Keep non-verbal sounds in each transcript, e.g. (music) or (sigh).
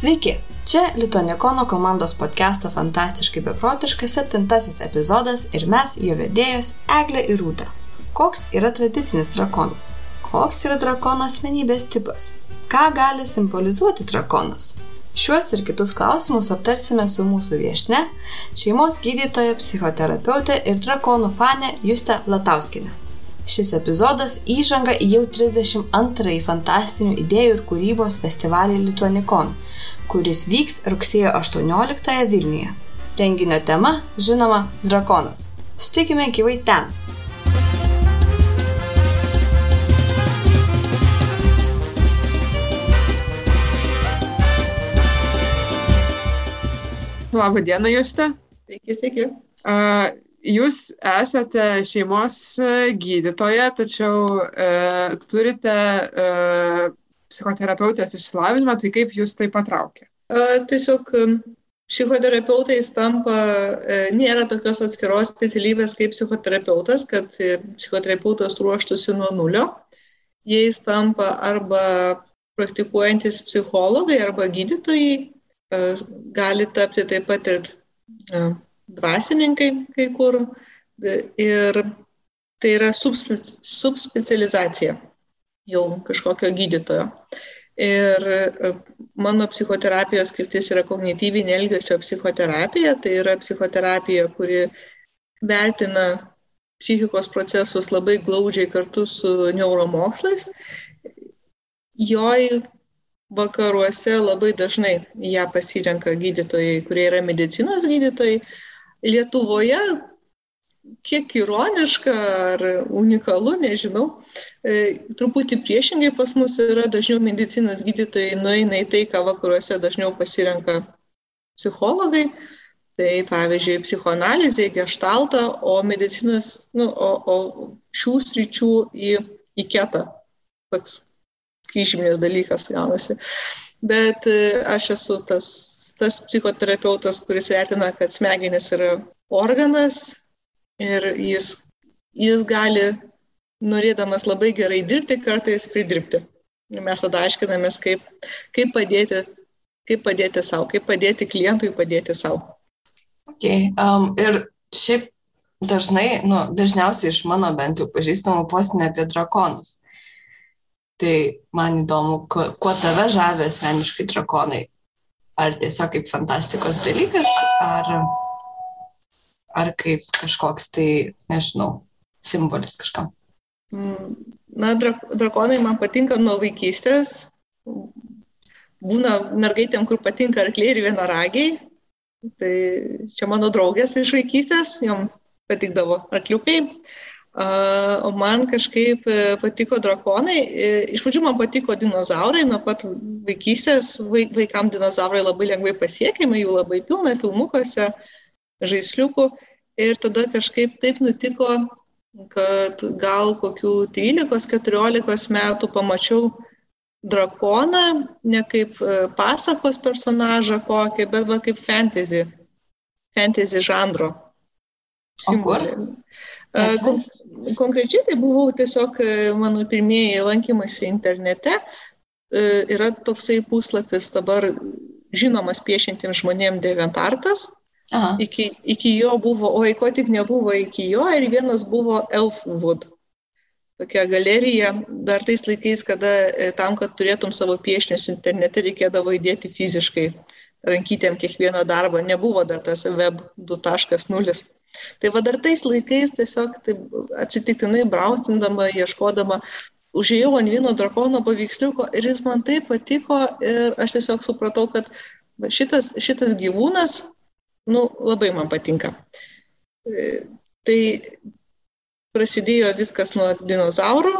Sveiki, čia Lituanikono komandos podcast'o Fantastiškai beprotiškai septintasis epizodas ir mes, jo vedėjos Eglė ir Rūta. Koks yra tradicinis drakonas? Koks yra drakono asmenybės tipas? Ką gali simbolizuoti drakonas? Šiuos ir kitus klausimus aptarsime su mūsų viešne, šeimos gydytoja, psichoterapeutė ir drakonų fane Juste Latauskinė. Šis epizodas įžanga į jau 32-ąjį fantastinių idėjų ir kūrybos festivalį Lituanikon, kuris vyks rugsėjo 18 Vilniuje. Renginio tema, žinoma, drakonas. Sutikime gyvai ten. Labą dieną, Juste. Sveiki, sveiki. Uh, jūs esate šeimos gydytoja, tačiau uh, turite uh, psichoterapeutės išsilavinimą, tai kaip jūs tai patraukė? Tiesiog psichoterapeutais tampa, e, nėra tokios atskiros specialybės kaip psichoterapeutas, kad e, psichoterapeutas ruoštųsi nuo nulio. Jais tampa arba praktikuojantis psichologai arba gydytojai, e, gali tapti taip pat ir dvasininkai kai kur. Ir tai yra subspecializacija jau kažkokio gydytojo. Ir e, mano psichoterapijos kryptis yra kognityvinė elgesio psichoterapija, tai yra psichoterapija, kuri vertina psichikos procesus labai glaudžiai kartu su neuromokslais. Joj vakaruose labai dažnai ją pasirenka gydytojai, kurie yra medicinos gydytojai. Lietuvoje kiek ironiška ar unikalu, nežinau, e, truputį priešingai pas mus yra dažniau medicinos gydytojai nueina į tai, ką vakaruose dažniau pasirenka psichologai. Tai pavyzdžiui, psichoanalizė, gestalta, o medicinos, nu, o, o šių sričių į, į ketą. Toks kryžminės dalykas gaunasi. Bet e, aš esu tas, tas psichoterapeutas, kuris vertina, kad smegenis yra organas, ir jis, jis gali, norėdamas labai gerai dirbti, kartais pridirbti. Ir mes tada aiškinamės, kaip, kaip, padėti, kaip padėti savo, kaip padėti klientui padėti savo. Okay. Um, ir šiaip dažnai, nu, dažniausiai iš mano bent jau pažįstamų postinė apie drakonus. Tai man įdomu, kuo, kuo tave žavė asmeniškai drakonai. Ar tiesiog kaip fantastikos dalykas, ar ar kaip kažkoks tai, nežinau, simbolis kažkam? Mm, na, drak drakonai man patinka nuo vaikystės. Būna mergaitėm, kur patinka arkliai ir vienaragiai. Tai čia mano draugės iš vaikystės, jom patikdavo arkliukai. O man kažkaip e, patiko drakonai. E, iš pradžių man patiko dinozaurai, nuo pat vaikystės vaikam dinozaurai labai lengvai pasiekiami, jų labai pilna filmukuose, žaisliukų. Ir tada kažkaip taip nutiko, kad gal kokių 13-14 metų pamačiau drakoną, ne kaip e, pasakos personažą kokį, bet va kaip fantasy, fantasy žanro. Simbolį. Kon konkrečiai tai buvau tiesiog e, mano pirmieji lankymasi internete. E, yra toksai puslapis dabar žinomas piešintiems žmonėms Deventartas. Aha. Iki, iki jo buvo, oi ko tik nebuvo iki jo, ir vienas buvo Elfwood. Tokia galerija, dar tais laikais, kada e, tam, kad turėtum savo piešinius internete, reikėdavo įdėti fiziškai rankytėm kiekvieną darbą, nebuvo dar tas web 2.0. Tai va dar tais laikais tiesiog taip, atsitiktinai braustindama, ieškodama, užėjau ant vieno drakono paveiksliuko ir jis man taip patiko ir aš tiesiog supratau, kad šitas, šitas gyvūnas nu, labai man patinka. E, tai prasidėjo viskas nuo dinozaurų,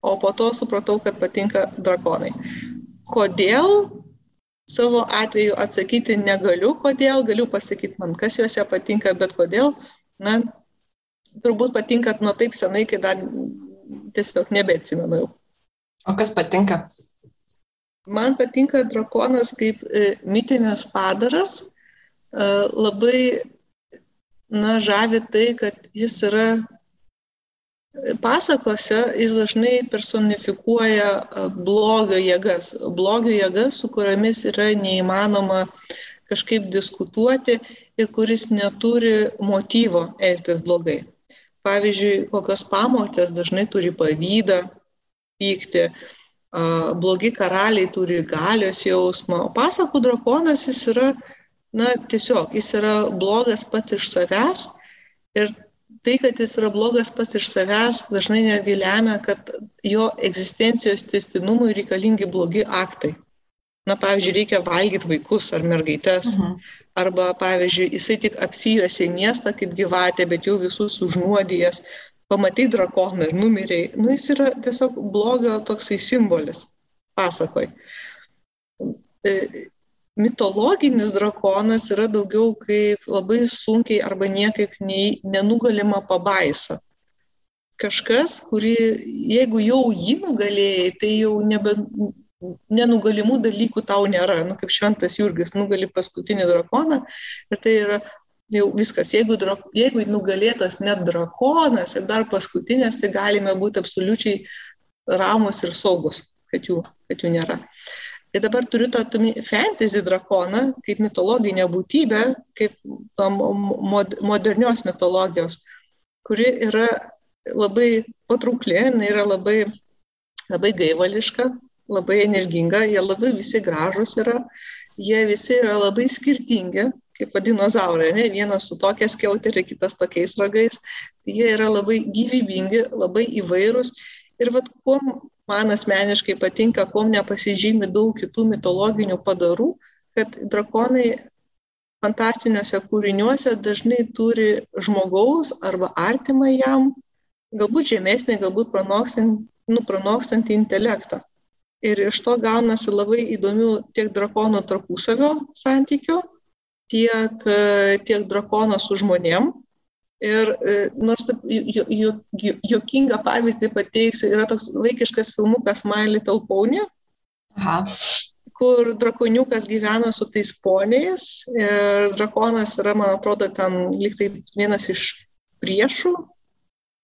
o po to supratau, kad patinka drakonai. Kodėl? Savo atveju atsakyti negaliu, kodėl, galiu pasakyti man, kas juose patinka, bet kodėl, na, turbūt patinka nuo taip senai, kai dar tiesiog nebeatsimenu jau. O kas patinka? Man patinka drakonas kaip e, mitinės padaras, labai, na, žavi tai, kad jis yra pasakose jis dažnai personifikuoja blogio jėgas, blogio jėgas, su kuriamis yra neįmanoma kažkaip diskutuoti ir kuris neturi motyvo elgtis blogai. Pavyzdžiui, kokios pamotės dažnai turi pavydą, pykti, blogi karaliai turi galios jausmą, o pasakų drakonas jis yra, na, tiesiog, jis yra blogas pats iš savęs ir tai, kad jis yra blogas pats iš savęs, dažnai netgi lemia, kad jo egzistencijos testinumui reikalingi blogi aktai. Na, pavyzdžiui, reikia valgyti vaikus ar mergaitės. Uh mhm. -huh. Arba, pavyzdžiui, jisai tik apsijuosė miestą kaip gyvatė, bet jau visus užnuodijęs. Pamatai drakoną ir numeriai. Nu, jis yra tiesiog blogio toksai simbolis pasakoj. Mitologinis drakonas yra daugiau kaip labai sunkiai arba niekaip nei, nenugalima pabaisa. Kažkas, kuri, jeigu jau jį nugalėjai, tai jau nebe, nenugalimų dalykų tau nėra. Nu, kaip šventas Jurgis nugali paskutinį drakoną ir tai yra jau viskas. Jeigu, jeigu nugalėtas net drakonas ir dar paskutinės, tai galime būti absoliučiai ramus ir saugus, kad jų, kad jų nėra. Uh, Tai dabar turiu tą fantasy drakoną kaip mitologinę būtybę, kaip modernios mitologijos, kuri yra labai patraukli, yra labai, labai gaivališka, labai energinga, jie labai visi gražus yra, jie visi yra labai skirtingi, kaip dinozaurai, ne? vienas su tokia skiauterė, kitas tokiais ragais, jie yra labai gyvybingi, labai įvairūs. Ir vad, kuo man asmeniškai patinka, kuom nepasižymi daug kitų mitologinių padarų, kad drakonai fantastiniuose kūriniuose dažnai turi žmogaus arba artimą jam, galbūt žemesnį, galbūt pranokstant, nu, pranokstantį intelektą. Ir iš to gaunasi labai įdomių tiek drakonų tarpusavio santykių, tiek, tiek drakono su žmonėm, Ir e, nors juokingą pavyzdį pateiksiu, yra toks vaikiškas filmukas My Little Pony, Aha. kur drakoniukas gyvena su tais poniais ir drakonas yra, man atrodo, ten liktai vienas iš priešų,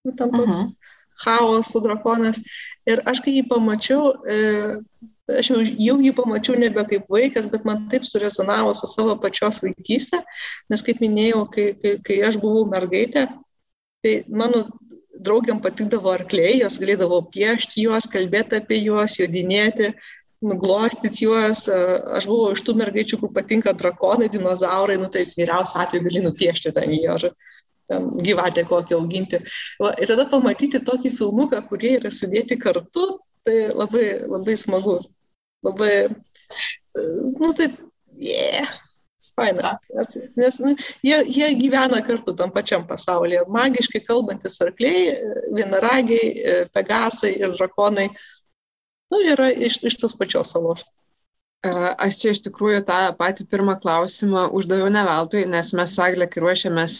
nu, ten toks Aha. chaosų drakonas. Ir aš kai jį pamačiau, e, aš jau, jau jį pamačiau nebe kaip vaikas, bet man taip surezonavo su savo pačios vaikystė, nes kaip minėjau, kai, kai, kai aš buvau mergaitė, tai mano draugiam patikdavo arkliai, jos galėdavo piešti juos, kalbėti apie juos, jodinėti, nuglostyti juos. Aš buvau iš tų mergaičių, kur patinka drakonai, dinozaurai, nu tai vyriausiu atveju gali nupiešti ten jį ar ten gyvatę kokią auginti. Va, ir tada pamatyti tokį filmuką, kurie yra sudėti kartu, tai labai, labai smagu labai, nu taip, yeah, faina. Nes, nes nu, jie, jie gyvena kartu tam pačiam pasaulyje. Magiškai kalbantis arkliai, vienaragiai, pegasai ir drakonai, nu, yra iš, iš tos pačios salos. Aš čia iš tikrųjų tą patį pirmą klausimą uždaviau ne veltui, nes mes su Aglė, kai ruošiamės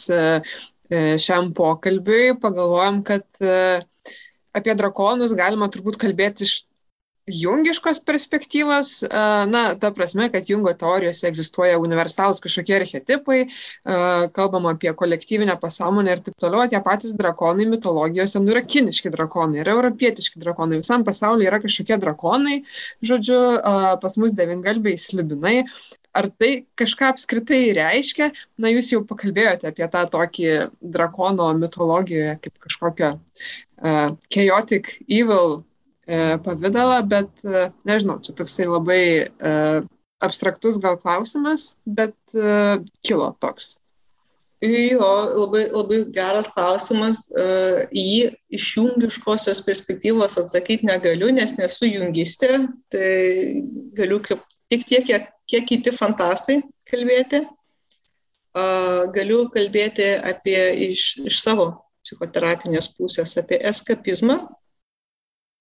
šiam pokalbiui, pagalvojom, kad apie drakonus galima turbūt kalbėti iš jungiškos perspektyvos, na, ta prasme, kad jungo teorijose egzistuoja universalūs kažkokie archetipai, kalbam apie kolektyvinę pasąmonę ir taip toliau, tie patys drakonai mitologijose, nu yra kiniški drakonai, yra europietiški drakonai, visam pasaulyje yra kažkokie drakonai, žodžiu, pas mus devingalbiai slibinai. Ar tai kažką apskritai reiškia? Na, jūs jau pakalbėjote apie tą tokį drakono mitologijoje kaip kažkokią uh, chaotic evil pavydalą, bet e, nežinau, čia toksai labai e, abstraktus gal klausimas, bet kilo toks. Jo, labai, labai geras klausimas. Jį iš jungiškosios perspektyvos atsakyti negaliu, nes nesu jungistė. Tai galiu tik tiek, kiek, kiek kiti fantastai kalbėti. Galiu kalbėti apie iš, iš savo psichoterapinės pusės, apie eskapizmą,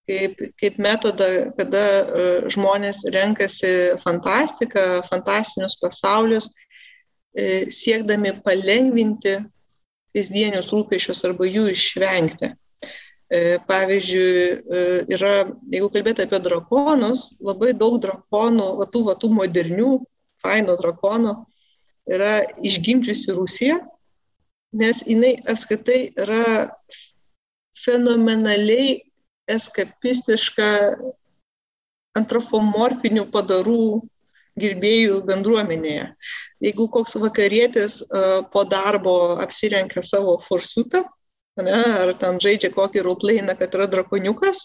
kaip, kaip metodą, kada e, žmonės renkasi fantastiką, fantastinius pasaulius, e, siekdami palengvinti kasdienius rūpešius arba jų išvengti. E, pavyzdžiui, yra, jeigu kalbėti apie drakonus, labai daug drakonų, va tų, va tų modernių, faino drakonų yra išgimdžiusi Rusija, nes jinai apskritai yra fenomenaliai eskapistiška antrofomorfinių padarų gerbėjų bendruomenėje. Jeigu koks vakarietis po darbo apsirenka savo forsutą, ne, ar ten žaidžia kokį rauplainą, kad yra drakoniukas,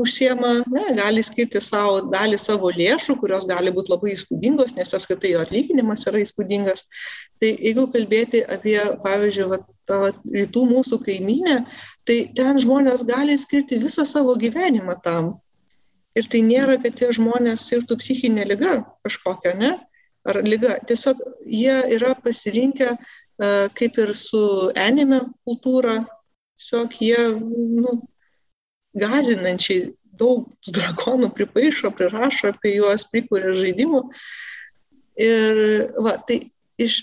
užsiema, ne, gali skirti savo dalį savo lėšų, kurios gali būti labai įspūdingos, nes apskritai jo atlyginimas yra įspūdingas. Tai jeigu kalbėti apie, pavyzdžiui, va, tą rytų mūsų kaiminę, tai ten žmonės gali skirti visą savo gyvenimą tam. Ir tai nėra, kad tie žmonės sirgtų psichinė lyga kažkokia, ne? Ar lyga. Tiesiog jie yra pasirinkę, kaip ir su anime kultūra, tiesiog jie nu, gazinančiai daug drakonų pripaišo, prirašo apie juos, prikuria žaidimų. Ir va, tai iš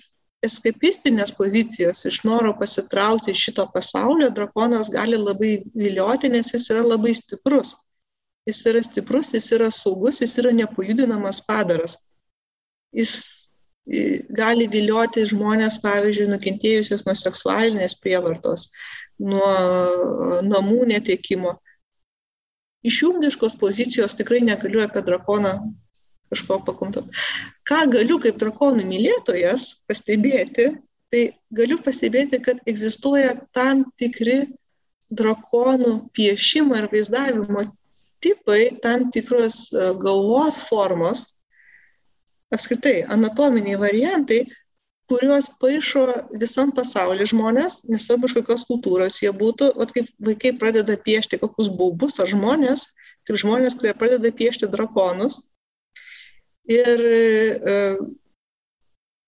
eskapistinės pozicijos, iš noro pasitraukti iš šito pasaulio, drakonas gali labai vilioti, nes jis yra labai stiprus. Jis yra stiprus, jis yra saugus, jis yra nepajudinamas padaras. Jis gali vilioti žmonės, pavyzdžiui, nukentėjusios nuo seksualinės prievartos, nuo namų netekimo iš jungiškos pozicijos tikrai negaliu apie drakoną kažko pakomentuoti. Ką galiu kaip drakonų mylėtojas pastebėti, tai galiu pastebėti, kad egzistuoja tam tikri drakonų piešimo ir vaizdavimo tipai, tam tikros e, galvos formos, apskritai anatominiai variantai, kuriuos paišo visam pasauly žmonės, nesvarbu iš kokios kultūros jie būtų, o kaip vaikai pradeda piešti kokius baubus ar žmonės, kaip žmonės, kurie pradeda piešti drakonus. Ir e,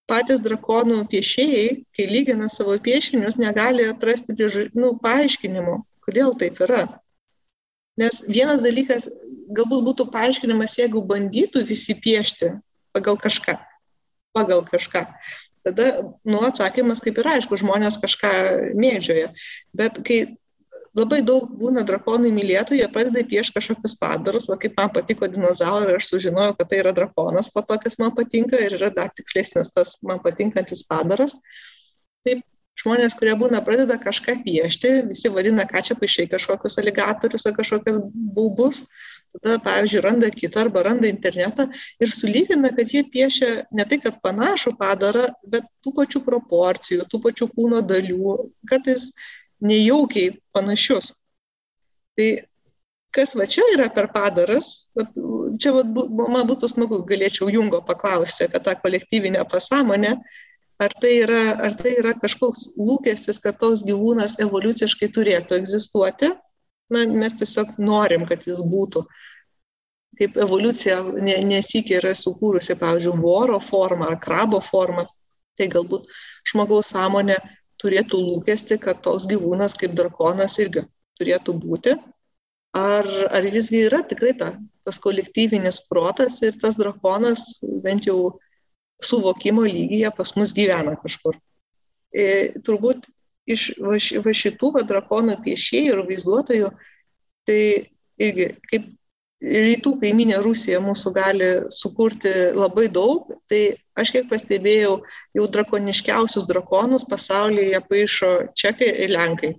patys drakonų piešėjai, kai lygina savo piešinius, negali atrasti priežu, nu, paaiškinimo, kodėl taip yra. Nes vienas dalykas galbūt būtų paaiškinimas, jeigu bandytų visi piešti pagal kažką. Pagal kažką tada, nu, atsakymas kaip ir aišku, žmonės kažką mėgdžioja. Bet kai labai daug būna drakonai mylėtojų, jie pradeda piešti kažkokius padarus, o kaip man patiko dinozaurai, aš sužinojau, kad tai yra drakonas, po to, kas man patinka ir yra dar tikslesnis tas man patinkantis padaras. Taip, žmonės, kurie būna pradeda kažką piešti, visi vadina, ką čia paaiškiai kažkokius aligatorius ar kažkokius baubus, tada, pavyzdžiui, randa kitą arba randa internetą ir sulygina, kad jie piešia ne tai, kad panašų padarą, bet tų pačių proporcijų, tų pačių kūno dalių, kartais nejaukiai panašius. Tai kas va čia yra per padaras, čia va, man būtų smagu, galėčiau Jungo paklausti apie tą kolektyvinę pasąmonę, ar tai, yra, ar tai yra kažkoks lūkestis, kad toks gyvūnas evoliuciškai turėtų egzistuoti, na, mes tiesiog norim, kad jis būtų. Kaip evoliucija nesikė yra sukūrusi, pavyzdžiui, voro formą ar krabo formą, tai galbūt žmogaus sąmonė turėtų lūkesti, kad toks gyvūnas kaip drakonas irgi turėtų būti. Ar, ar visgi yra tikrai ta, tas kolektyvinis protas ir tas drakonas bent jau suvokimo lygyje pas mus gyvena kažkur. E, turbūt iš va, va šitų va, drakonų piešėjų ir vaizduotojų, tai irgi kaip rytų kaiminė Rusija mūsų gali sukurti labai daug, tai aš kiek pastebėjau, jau drakoniškiausius drakonus pasaulyje paišo čekai ir lenkai.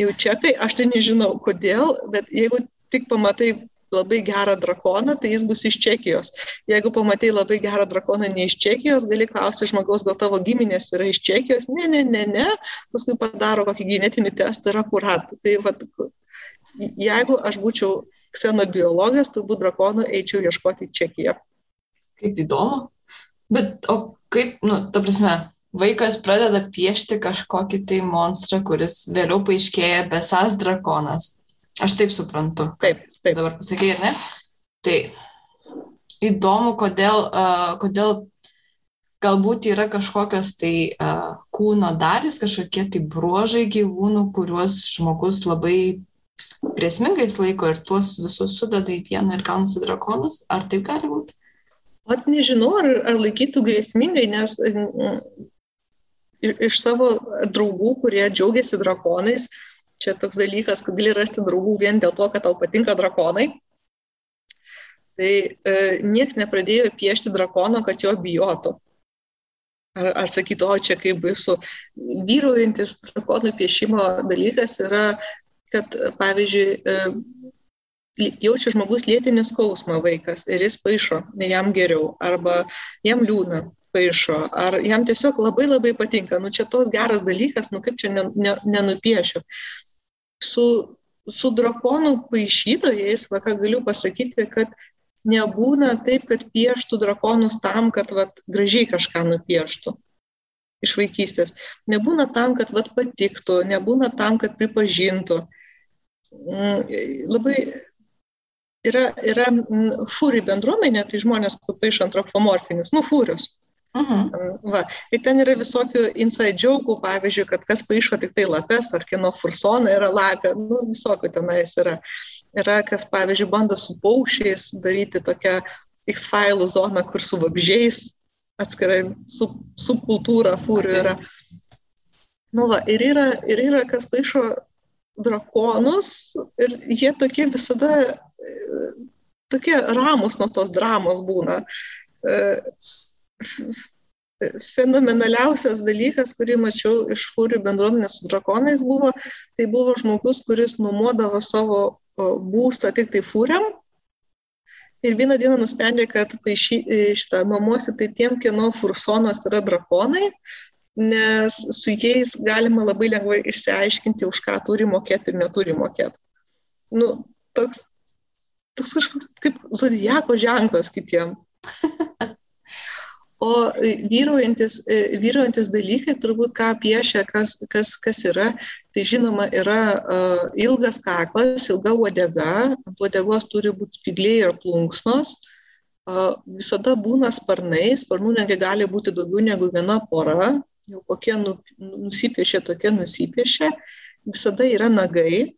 Jau čekai, aš tai nežinau kodėl, bet jeigu tik pamatai labai gerą drakoną, tai jis bus iš Čekijos. Jeigu pamatai labai gerą drakoną ne iš Čekijos, gali klausti žmogaus, gal tavo giminės yra iš Čekijos. Ne, ne, ne, ne. Paskui padaro kokį genetinį testą ir akurat. Tai vat, jeigu aš būčiau ksenobiologas, turbūt drakonų eičiau ieškoti Čekiją. Kaip įdomu. Bet o kaip, nu, ta prasme, vaikas pradeda piešti kažkokį tai monstrą, kuris vėliau paaiškėja besas drakonas. Aš taip suprantu. Taip. Taip. Dabar pasakai, ar ne? Tai įdomu, kodėl, uh, kodėl galbūt yra kažkokios tai uh, kūno dalis, kažkokie tai bruožai gyvūnų, kuriuos žmogus labai grėsmingais laiko ir tuos visus sudeda į vieną ir gaunasi drakonas. Ar taip gali būti? At nežinau, ar, ar laikytų grėsmingai, nes iš savo draugų, kurie džiaugiasi drakonais, Čia toks dalykas, kad gali rasti draugų vien dėl to, kad tau patinka drakonai. Tai e, niekas nepradėjo piešti drakono, kad jo bijotų. Ar, ar sakytų, o čia kaip baisu. Vyraujantis drakonų piešimo dalykas yra kad, pavyzdžiui, jaučia žmogus lėtinį skausmą vaikas ir jis paaišo, jam geriau, arba jam liūna, paišo, ar jam tiesiog labai labai patinka, nu čia tos geras dalykas, nu kaip čia nenupiešiu. Su, su drakonų paišytojais, va ką galiu pasakyti, kad nebūna taip, kad pieštų drakonus tam, kad vat, gražiai kažką nupieštų iš vaikystės. Nebūna tam, kad vat, patiktų, nebūna tam, kad pripažintų. Mm, labai yra, yra mm, fūri bendruomenė, tai žmonės paišo antropomorfinius, nu fūrius. Uh mhm. -huh. Va, ir ten yra visokių inside joke'ų, pavyzdžiui, kad kas paaiško tik tai lapes, ar kino fursona yra lapė, nu, visokių tenais yra. Yra, kas, pavyzdžiui, bando su paukščiais daryti tokią X-failų zoną, kur su vabžiais atskirai sub, subkultūra fūrių yra. Nu, va, ir yra, ir yra, kas paaiško drakonus ir jie tokie visada tokie ramus nuo tos dramos būna. E, fenomenaliausias dalykas, kurį mačiau iš fūrių bendruomenės su drakonais buvo, tai buvo žmogus, kuris nuomodavo savo būstą tik tai fūriam. Ir vieną dieną nusprendė, kad e, šitą nuomosi tai tiem, kieno fursonas yra drakonai, nes su jais galima labai lengvai išsiaiškinti, už ką turi mokėti ir neturi mokėti. Nu, toks, toks kažkoks kaip zodijako ženklas kitiem. (laughs) O vyraujantis, e, vyraujantis dalykai, turbūt ką piešia, kas, kas, kas yra, tai žinoma yra uh, ilgas kaklas, ilga uodega, ant uodegos turi būti spigliai ir plunksnos, uh, visada būna sparnai, sparnų negi gali būti daugiau negu viena pora, jau kokie nu, nusipiešė, tokie nusipiešė, visada yra nagai,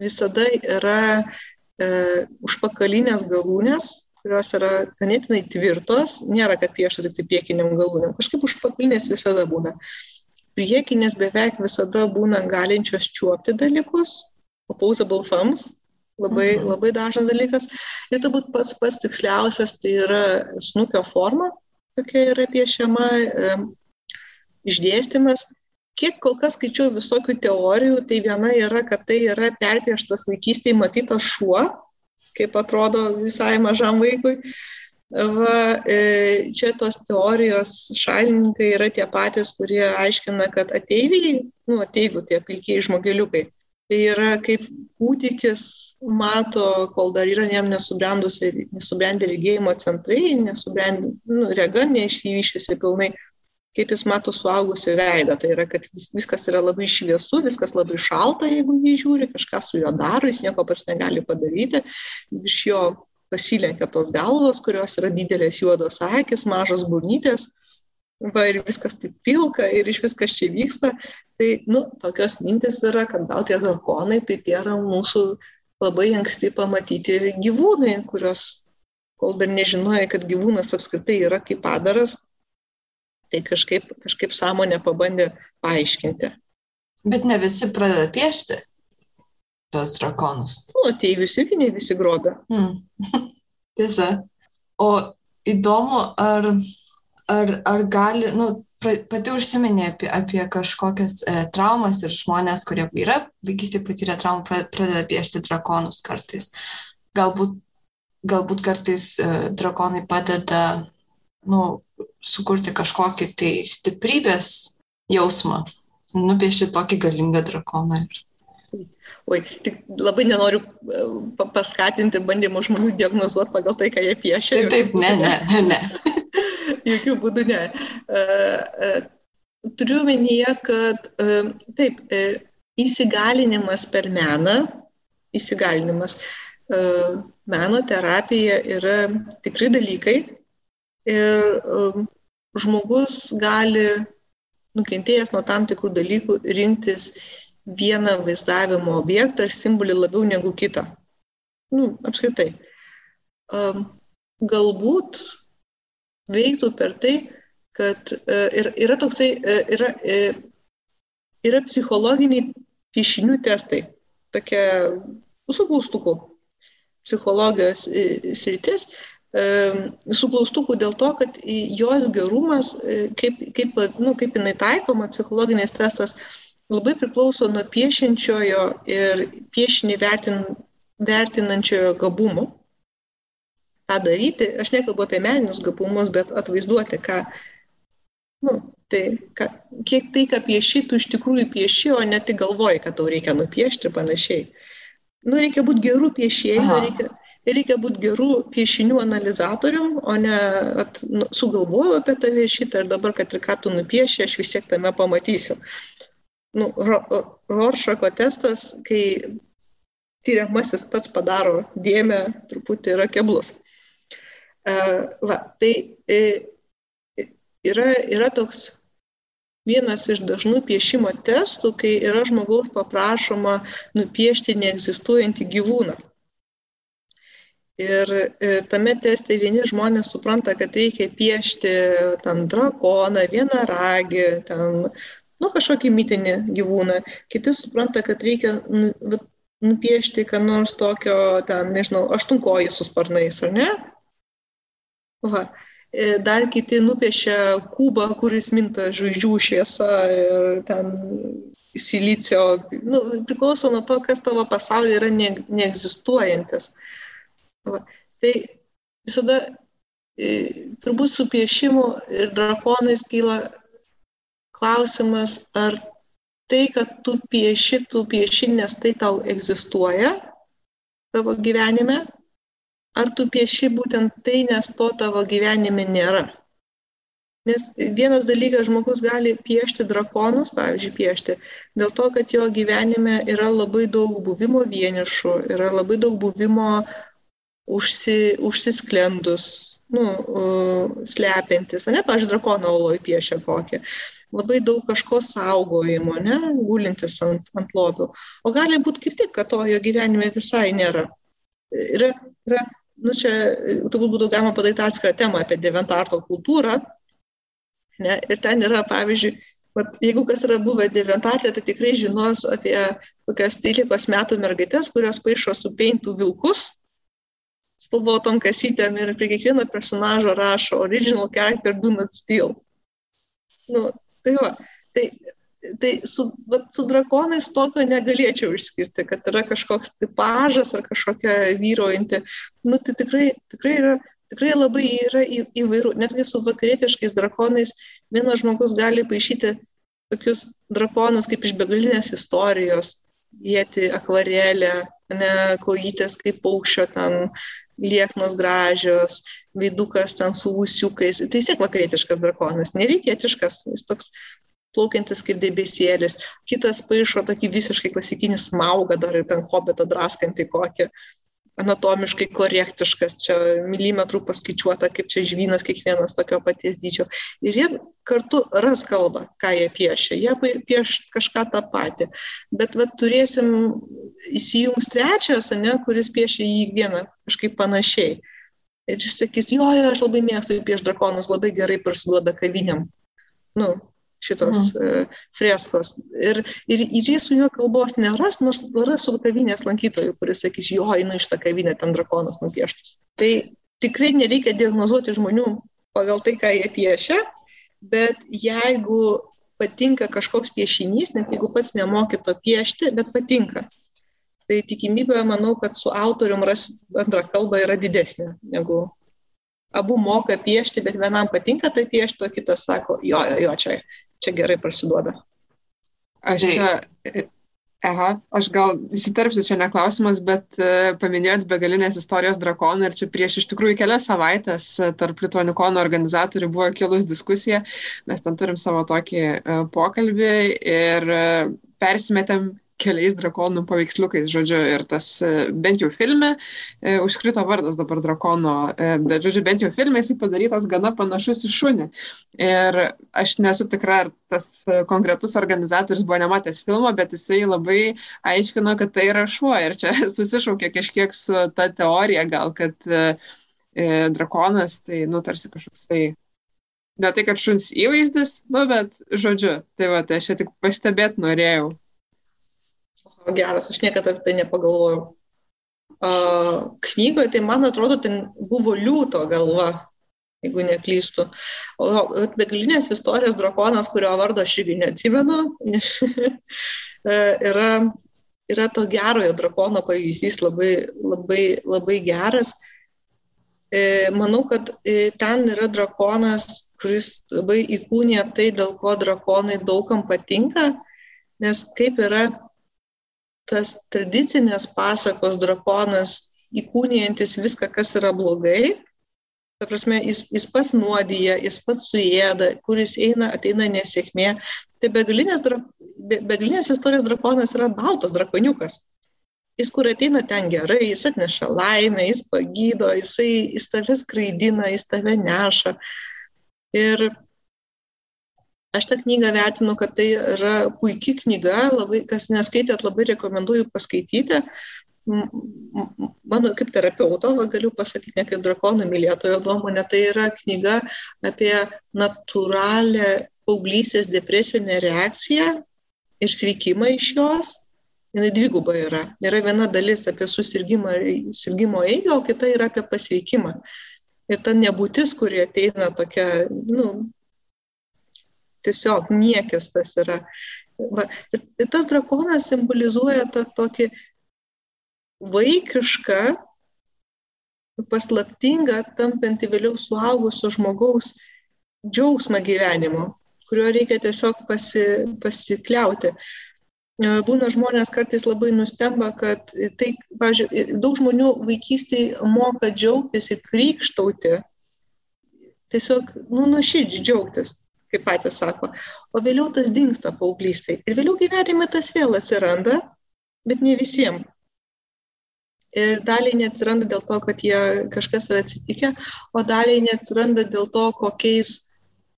visada yra uh, užpakalinės galūnės, kurios yra ganėtinai tvirtos, nėra, kad pieštų tik tai priekiniam galūnėm, kažkaip užpakalinės visada būna. Priekinės beveik visada būna galinčios čiuopti dalykus, opposable thumbs, labai, mhm. labai dažnas dalykas. Ir turbūt pats pats tiksliausias tai yra snukio forma, tokia yra piešiama, e, išdėstymas. Kiek kol kas skaičiau visokių teorijų, tai viena yra, kad tai yra perpieštas vaikystėje matytas šuo, kaip atrodo visai mažam vaikui. Va, e, čia tos teorijos šalininkai yra tie patys, kurie aiškina, kad ateiviai, nu, ateivių tie pilkiai žmogeliukai, tai yra kaip kūdikis mato, kol dar yra jam nesubrendę regėjimo centrai, nesubrendę, nu, rega neišsivyšėsi pilnai, kaip jis mato suaugusio veidą. Tai yra, kad vis, viskas yra labai šviesu, viskas labai šalta, jeigu jį žiūri, kažką su juo daro, jis nieko pas negali padaryti. Iš jo pasilenkia tos galvos, kurios yra didelės juodos akis, mažos burnytės. Va, ir viskas taip pilka ir iš viskas čia vyksta. Tai, nu, tokios mintis yra, kad gal tie drakonai, tai tie yra mūsų labai anksti pamatyti gyvūnai, kurios, kol dar nežinojai, kad gyvūnas apskritai yra kaip padaras, tai kažkaip, kažkaip sąmonė pabandė paaiškinti. Bet ne visi pradeda piešti tos drakonus. Nu, ateivius irgi ne visi grobia. Hmm. (laughs) Tiesa. O įdomu, ar, ar, ar gali, nu, pati užsiminė apie, apie kažkokias e, traumas ir žmonės, kurie yra vaikystėje patyrę traumą, pradeda piešti drakonus kartais. Galbūt, galbūt kartais e, drakonai padeda, nu, sukurti kažkokį tai stiprybės jausmą, nupiešti tokį galingą drakoną. Oi, tik labai nenoriu e, paskatinti bandymų žmonių diagnozuoti pagal tai, ką jie piešia. Taip, taip, ne, ne, ne. ne. (laughs) Jokių būdų ne. E, e, turiu menyje, kad taip, įsigalinimas per meną, įsigalinimas, meno terapija yra tikri dalykai, ir um, žmogus gali, nukentėjęs nuo tam tikrų dalykų, rinktis vieną vaizdavimo objektą ar simbolį labiau negu kitą. Nu, apskritai. Um, galbūt veiktų per tai, kad ir, yra toksai, uh, yra, uh, yra psichologiniai piešinių testai, tokia su klaustukų psichologijos sritis, su klaustukų dėl to, kad jos gerumas, e, kaip, kaip, nu, kaip jinai taikoma, psichologinės testas, labai priklauso nuo piešinčiojo ir piešinį vertin, vertinančiojo gabumų. Ką daryti, aš nekalbu apie meninius gabumus, bet atvaizduoti, ką, nu, tai, ką, kiek tai, ką pieši, tu iš tikrųjų pieši, o ne tik galvoji, kad tau reikia nupiešti ir panašiai. Nu, reikia būti gerų piešėjų, reikia, reikia būti gerų piešinių analizatorium, o ne at, nu, sugalvojau apie tave šitą ir dabar, kad ir ką tu nupieši, aš vis tiek tame pamatysiu nu, Roršako testas, kai tyriamasis pats padaro dėmę, truputį yra keblus. Uh, va, tai e, yra, yra toks vienas iš dažnų piešimo testų, kai yra žmogaus paprašoma nupiešti neegzistuojantį gyvūną. Ir e, tame teste vieni žmonės supranta, kad reikia piešti ten drakoną, vieną ragį, ten nu, kažkokį mitinį gyvūną. Kiti supranta, kad reikia nu, nupiešti, ką nors tokio, ten, nežinau, aštunkojį su sparnais, ar ne? Va. E, dar kiti nupiešia kubą, kuris minta žvaigždžių šviesa ir ten silicio, nu, priklauso nuo to, kas tavo pasaulyje yra ne, neegzistuojantis. Va. Tai visada e, turbūt su piešimu ir drakonais kyla klausimas, ar tai, kad tu pieši, tu pieši, nes tai tau egzistuoja tavo gyvenime, ar tu pieši būtent tai, nes to tavo gyvenime nėra. Nes vienas dalykas, žmogus gali piešti drakonus, pavyzdžiui, piešti, dėl to, kad jo gyvenime yra labai daug buvimo vienišų, yra labai daug buvimo užsi, užsisklendus, nu, uh, slepiantis, ne, pavyzdžiui, drakono oloj piešia kokį. Uh, labai daug kažko saugojimo, ne, gulintis ant, ant lobių. O gali būti kaip tik, kad to jo gyvenime visai nėra. Yra, yra nu čia turbūt būtų galima padaryti atskirą temą apie deventarto kultūrą. Ne, ir ten yra, pavyzdžiui, vat, jeigu kas yra buvę deventartė, tai tikrai žinos apie kokias 13 metų mergaitės, kurios paaišo su peintų vilkus, spalvotom kasytėm ir prie kiekvieno personažo rašo original character do not steal. Nu, Tai va, tai, tai su, vat, su drakonais tokio negalėčiau išskirti, kad yra kažkoks tipažas ar kažkokia vyrojanti. Nu, tai tikrai, tikrai yra tikrai labai yra į, įvairių, netgi su vakarietiškais drakonais vienas žmogus gali paaišyti tokius drakonus kaip iš begalinės istorijos, vieti akvarelę, ne kojytės kaip paukščio ten lieknos gražios, veidukas ten su ūsiukais. Tai tiesiog vakarietiškas drakonas, nereikietiškas, jis toks plaukiantis kaip debesėlis. Kitas paaišo tokį visiškai klasikinį smaugą, dar ir ten hobitą draskantį kokį anatomiškai korektiškas, čia milimetrų paskaičiuota, kaip čia žvynas kiekvienas tokio paties dydžio. Ir jie kartu ras kalbą, ką jie piešia. Jie pieš kažką tą patį. Bet vat, turėsim įsijungs trečias, ne, kuris piešia jį vieną kažkaip panašiai. Ir jis sakys, jo, jo, aš labai mėgstu pieš drakonus, labai gerai parsiduoda kaviniam. Nu, šitos mhm. uh, freskos. Ir, ir, ir jis su juo kalbos neras, nors ras su kavinės lankytoju, kuris sakys, jo, eina iš tą kavinę, ten drakonas nupieštas. Tai tikrai nereikia diagnozuoti žmonių pagal tai, ką jie piešia, bet jeigu patinka kažkoks piešinys, net jeigu pats nemoki to piešti, bet patinka, tai tikimybė, manau, kad su autorium ras bendrą kalbą yra didesnė negu abu moka piešti, bet vienam patinka tai piešti, o kitas sako, jo, jo, jo, čia, čia gerai prasiduoda. Aš čia, aha, aš gal įsiterpsiu, čia neklausimas, bet uh, paminėjot begalinės istorijos drakoną ir čia prieš iš tikrųjų kelias savaitės tarp Lituanikono organizatorių buvo kilus diskusija, mes ten turim savo tokį uh, pokalbį ir persimetėm keliais drakonų paveiksliukais, žodžiu, ir tas e, bent jau filme, e, užkrito vardas dabar drakono, e, bet, žodžiu, bent jau filme jisai padarytas gana panašus į šunį. Ir aš nesu tikra, ar tas konkretus organizatorius buvo nematęs filmo, bet jisai labai aiškino, kad tai yra šuo. Ir čia (laughs) susišaukė kažkiek su ta teorija gal, kad e, drakonas tai, nu, tarsi kažkoks tai ne tai, kad šuns įvaizdis, nu, bet žodžiu, tai va, tai aš čia tik pastebėti norėjau geras, aš niekada apie tai nepagalvojau. Uh, knygoje, tai man atrodo, ten buvo liūto galva. jeigu neklystu. O begalinės istorijos drakonas, kurio vardo aš irgi neatsimenu, (laughs) yra, yra to gerojo drakono pavyzdys labai, labai, labai geras. E, manau, kad e, ten yra drakonas, kuris labai įkūnė tai, dėl ko drakonai daugam patinka, nes kaip yra tas tradicinės pasakos drakonas įkūnijantis viską, kas yra blogai, ta prasme, jis, jis pats nuodyja, jis pats suėda, kuris eina, ateina nesėkmė. Tai begalinės, be, begalinės istorijos drakonas yra baltas drakoniukas. Jis, kur ateina ten gerai, jis atneša laimę, jis pagydo, jisai, jis tave skraidina, jis tave neša. Ir Aš tą knygą vertinu, kad tai yra puikia knyga, labai, kas neskaitėt, labai rekomenduoju paskaityti. Mano kaip terapeuto, galiu pasakyti, ne kaip drakonų mylėtojo nuomonė, tai yra knyga apie natūralią paauglysės depresinę reakciją ir sveikimą iš jos. Jis dviguba yra. Yra viena dalis apie susirgymą, sirgymo eigą, o kita yra apie pasveikimą. Ir ta nebūtis, kuri ateina tokia, nu, tiesiog niekis tas yra. Va, ir tas drakonas simbolizuoja tą tokį vaikišką, paslaptingą, tampantį vėliau suaugusio žmogaus džiaugsmą gyvenimo, kurio reikia tiesiog pasi, pasikliauti. Būna žmonės kartais labai nustemba, kad tai, pažiūrėjau, daug žmonių vaikystėje moka džiaugtis ir krikštauti, tiesiog, nu, nuoširdžiai džiaugtis kaip patys sako. O vėliau tas dinksta paauglystai. Ir vėliau gyvenime tas vėl atsiranda, bet ne visiems. Ir daliai neatsiranda dėl to, kad jie kažkas yra atsitikę, o daliai neatsiranda dėl to, kokiais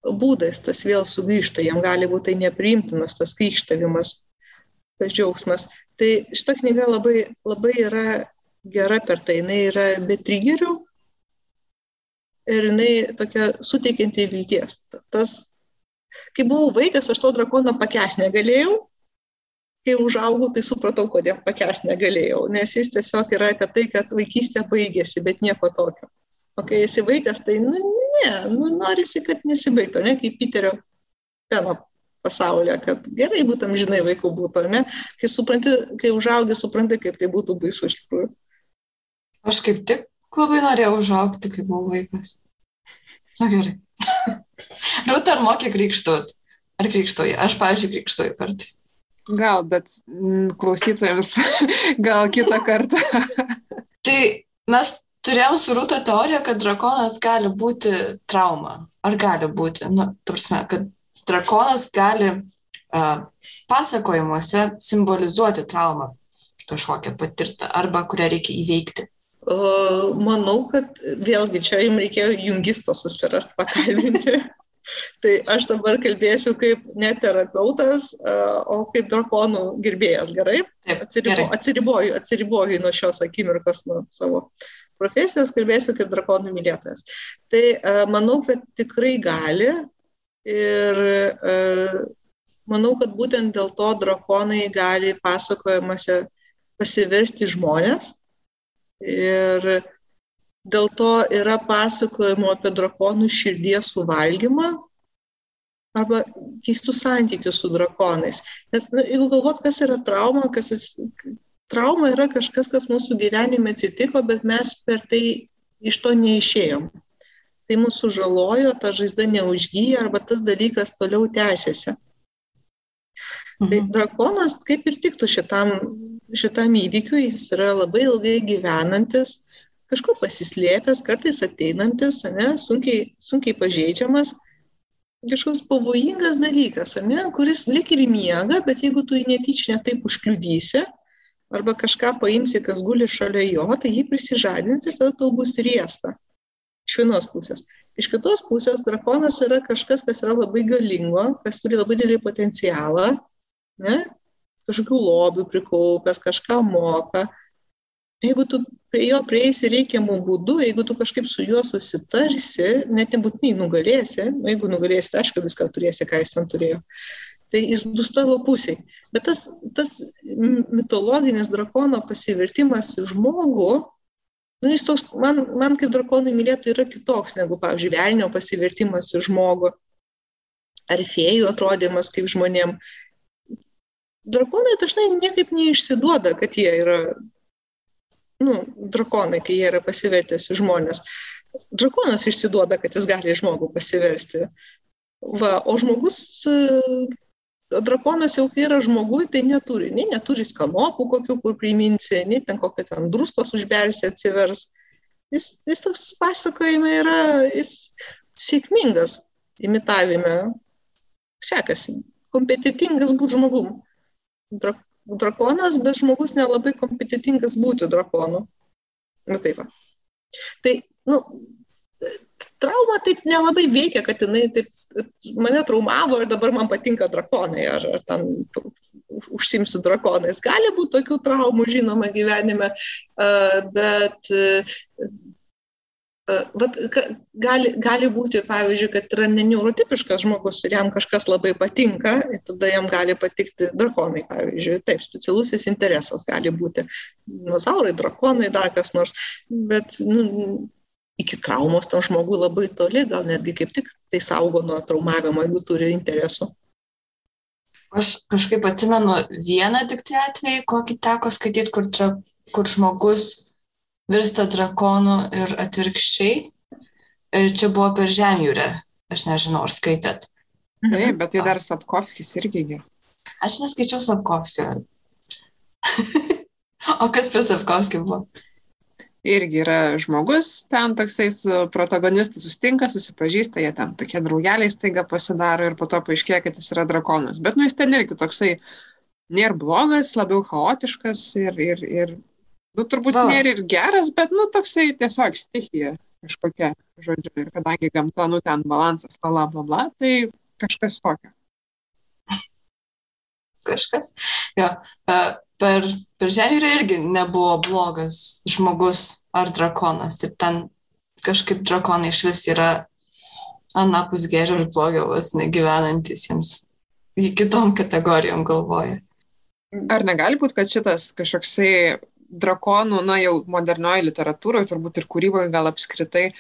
būdais tas vėl sugrįžta. Jam gali būti tai nepriimtinas tas krikštavimas, tas džiaugsmas. Tai šita knyga labai, labai yra gera per tai. Jis yra be trigerių ir jinai tokia suteikianti vilties. Tas Kai buvau vaikas, aš to drakono pakęs negalėjau. Kai užaugau, tai supratau, kodėl pakęs negalėjau. Nes jis tiesiog yra apie tai, kad vaikystė baigėsi, bet nieko tokio. O kai esi vaikas, tai, nu, ne, nu, norisi, kad nesibaigtų, ne, kaip Piterio peno pasaulyje, kad gerai būtum, žinai, vaikų būtų, ne? Kai supranti, kai užaugi, supranti, kaip tai būtų baisu iš tikrųjų. Aš kaip tik labai norėjau užaugti, kai buvau vaikas. Na gerai. Rūta, ar mokė krikštuot? Ar krikštoji? Aš, pavyzdžiui, krikštoju kartais. Gal, bet mm, klausytojams (laughs) gal kitą kartą. (laughs) tai mes turėjom su Rūta teoriją, kad drakonas gali būti trauma. Ar gali būti? Nu, prasme, kad drakonas gali uh, pasakojimuose simbolizuoti traumą kažkokią patirtą arba kurią reikia įveikti. Manau, kad vėlgi čia jums reikėjo jungistą susirasti, pakalbinti. (laughs) tai aš dabar kalbėsiu kaip ne terapeutas, o kaip drakonų gerbėjas, gerai? Taip, Atsiribo, gerai. Atsiriboju, atsiriboju nuo šios akimirkos, nuo savo profesijos, kalbėsiu kaip drakonų mylėtojas. Tai manau, kad tikrai gali ir manau, kad būtent dėl to drakonai gali pasakojimuose pasiversti žmonės Ir dėl to yra pasakojimo apie drakonų širdies suvalgymą arba keistų santykių su drakonais. Nes na, jeigu galvot, kas yra trauma, kas ats... trauma yra kažkas, kas mūsų gyvenime atsitiko, bet mes per tai iš to neišėjom. Tai mūsų žalojo, ta žaizda neužgyja arba tas dalykas toliau tęsiasi. Tai mhm. Drakonas kaip ir tiktų šitam šitam įvykiui, jis yra labai ilgai gyvenantis, kažkur pasislėpęs, kartais ateinantis, ne, sunkiai, sunkiai pažeidžiamas, kažkoks pavojingas dalykas, ne, kuris lik ir miega, bet jeigu tu jį netyčia netaip užkliudysi, arba kažką paimsi, kas guli šalia jo, tai jį prisižadins ir tada tau bus riesta. Iš vienos pusės. Iš kitos pusės drakonas yra kažkas, kas yra labai galingo, kas turi labai didelį potencialą, ne? kažkokių lobių prikaupęs, kažką moka. Jeigu tu prie jo prieisi reikiamų būdų, jeigu tu kažkaip su juo susitarsi, net nebūtinai nugalėsi, nu, jeigu nugalėsi, tai aišku, viską turėsi, ką jis ten turėjo, tai jis bus tavo pusiai. Bet tas, tas mitologinis drakono pasivertimas žmogų, nu, jis toks, man, man kaip drakonų mylėtų yra kitoks negu, pavyzdžiui, velnio pasivertimas žmogų ar fėjų atrodymas kaip žmonėm. Drakonai dažnai niekaip neišsiduoda, kad jie yra, nu, drakonai, kai jie yra pasivertęs žmonės. Drakonas išsiduoda, kad jis gali žmogų pasiversti. Va, o žmogus drakonas jau kai yra žmogui, tai neturi, nei neturi skanopų kokių, kur priminsi, nei ten kokią ten druskos užbersi atsivers. Jis, jis toks pasakojime yra, jis sėkmingas imitavime. Sekasi, kompetitingas būti žmogum. Dra, drakonas, bet žmogus nelabai kompetitingas būti drakonu. Na taip. Va. Tai, nu, trauma taip nelabai veikia, kad jinai taip mane traumavo ir dabar man patinka drakonai, ar, ar ten užsimsiu drakonais. Gali būti tokių traumų, žinoma, gyvenime, bet Vat, gali, gali būti, pavyzdžiui, kad yra neneurotipiškas žmogus ir jam kažkas labai patinka, tada jam gali patikti drakonai, pavyzdžiui. Taip, specialusis interesas gali būti dinozaurai, drakonai, dar kas nors, bet nu, iki traumos tam žmogui labai toli, gal netgi kaip tik tai saugo nuo traumavimo, jeigu turi interesų. Aš kažkaip atsimenu vieną tik tai atvejį, kokį teko skaityti, kur, tra, kur žmogus virsta drakonu ir atvirkščiai. Ir čia buvo per žemjūrę, aš nežinau, ar skaitėt. Taip, bet tai dar Sapkovskis irgi. Aš neskaičiau Sapkovskio. (laughs) o kas per Sapkovskį buvo? irgi yra žmogus, ten toksai su protagonistu sustinka, susipažįsta, jie ten tokie draugeliai staiga pasidaro ir po to paaiškėja, kad jis yra drakonas. Bet nu jis ten irgi toksai nėra blogas, labiau chaotiškas ir, ir, ir nu turbūt Va. nėra ir geras, bet nu toksai tiesiog stichija kažkokia, žodžiu, ir kadangi gamta, nu ten balansas, bla bla bla, tai kažkas tokio. (laughs) Kažkas. Jo. Uh, per, per Žemyrą irgi nebuvo blogas žmogus ar drakonas. Ir ten kažkaip drakonai iš vis yra anapus gėrio ir blogio vos negyvenantis jiems į kitom kategorijom galvoja. Ar negali būti, kad šitas kažkoksai drakonų, na jau modernioji literatūroje, turbūt ir kūryboje gal apskritai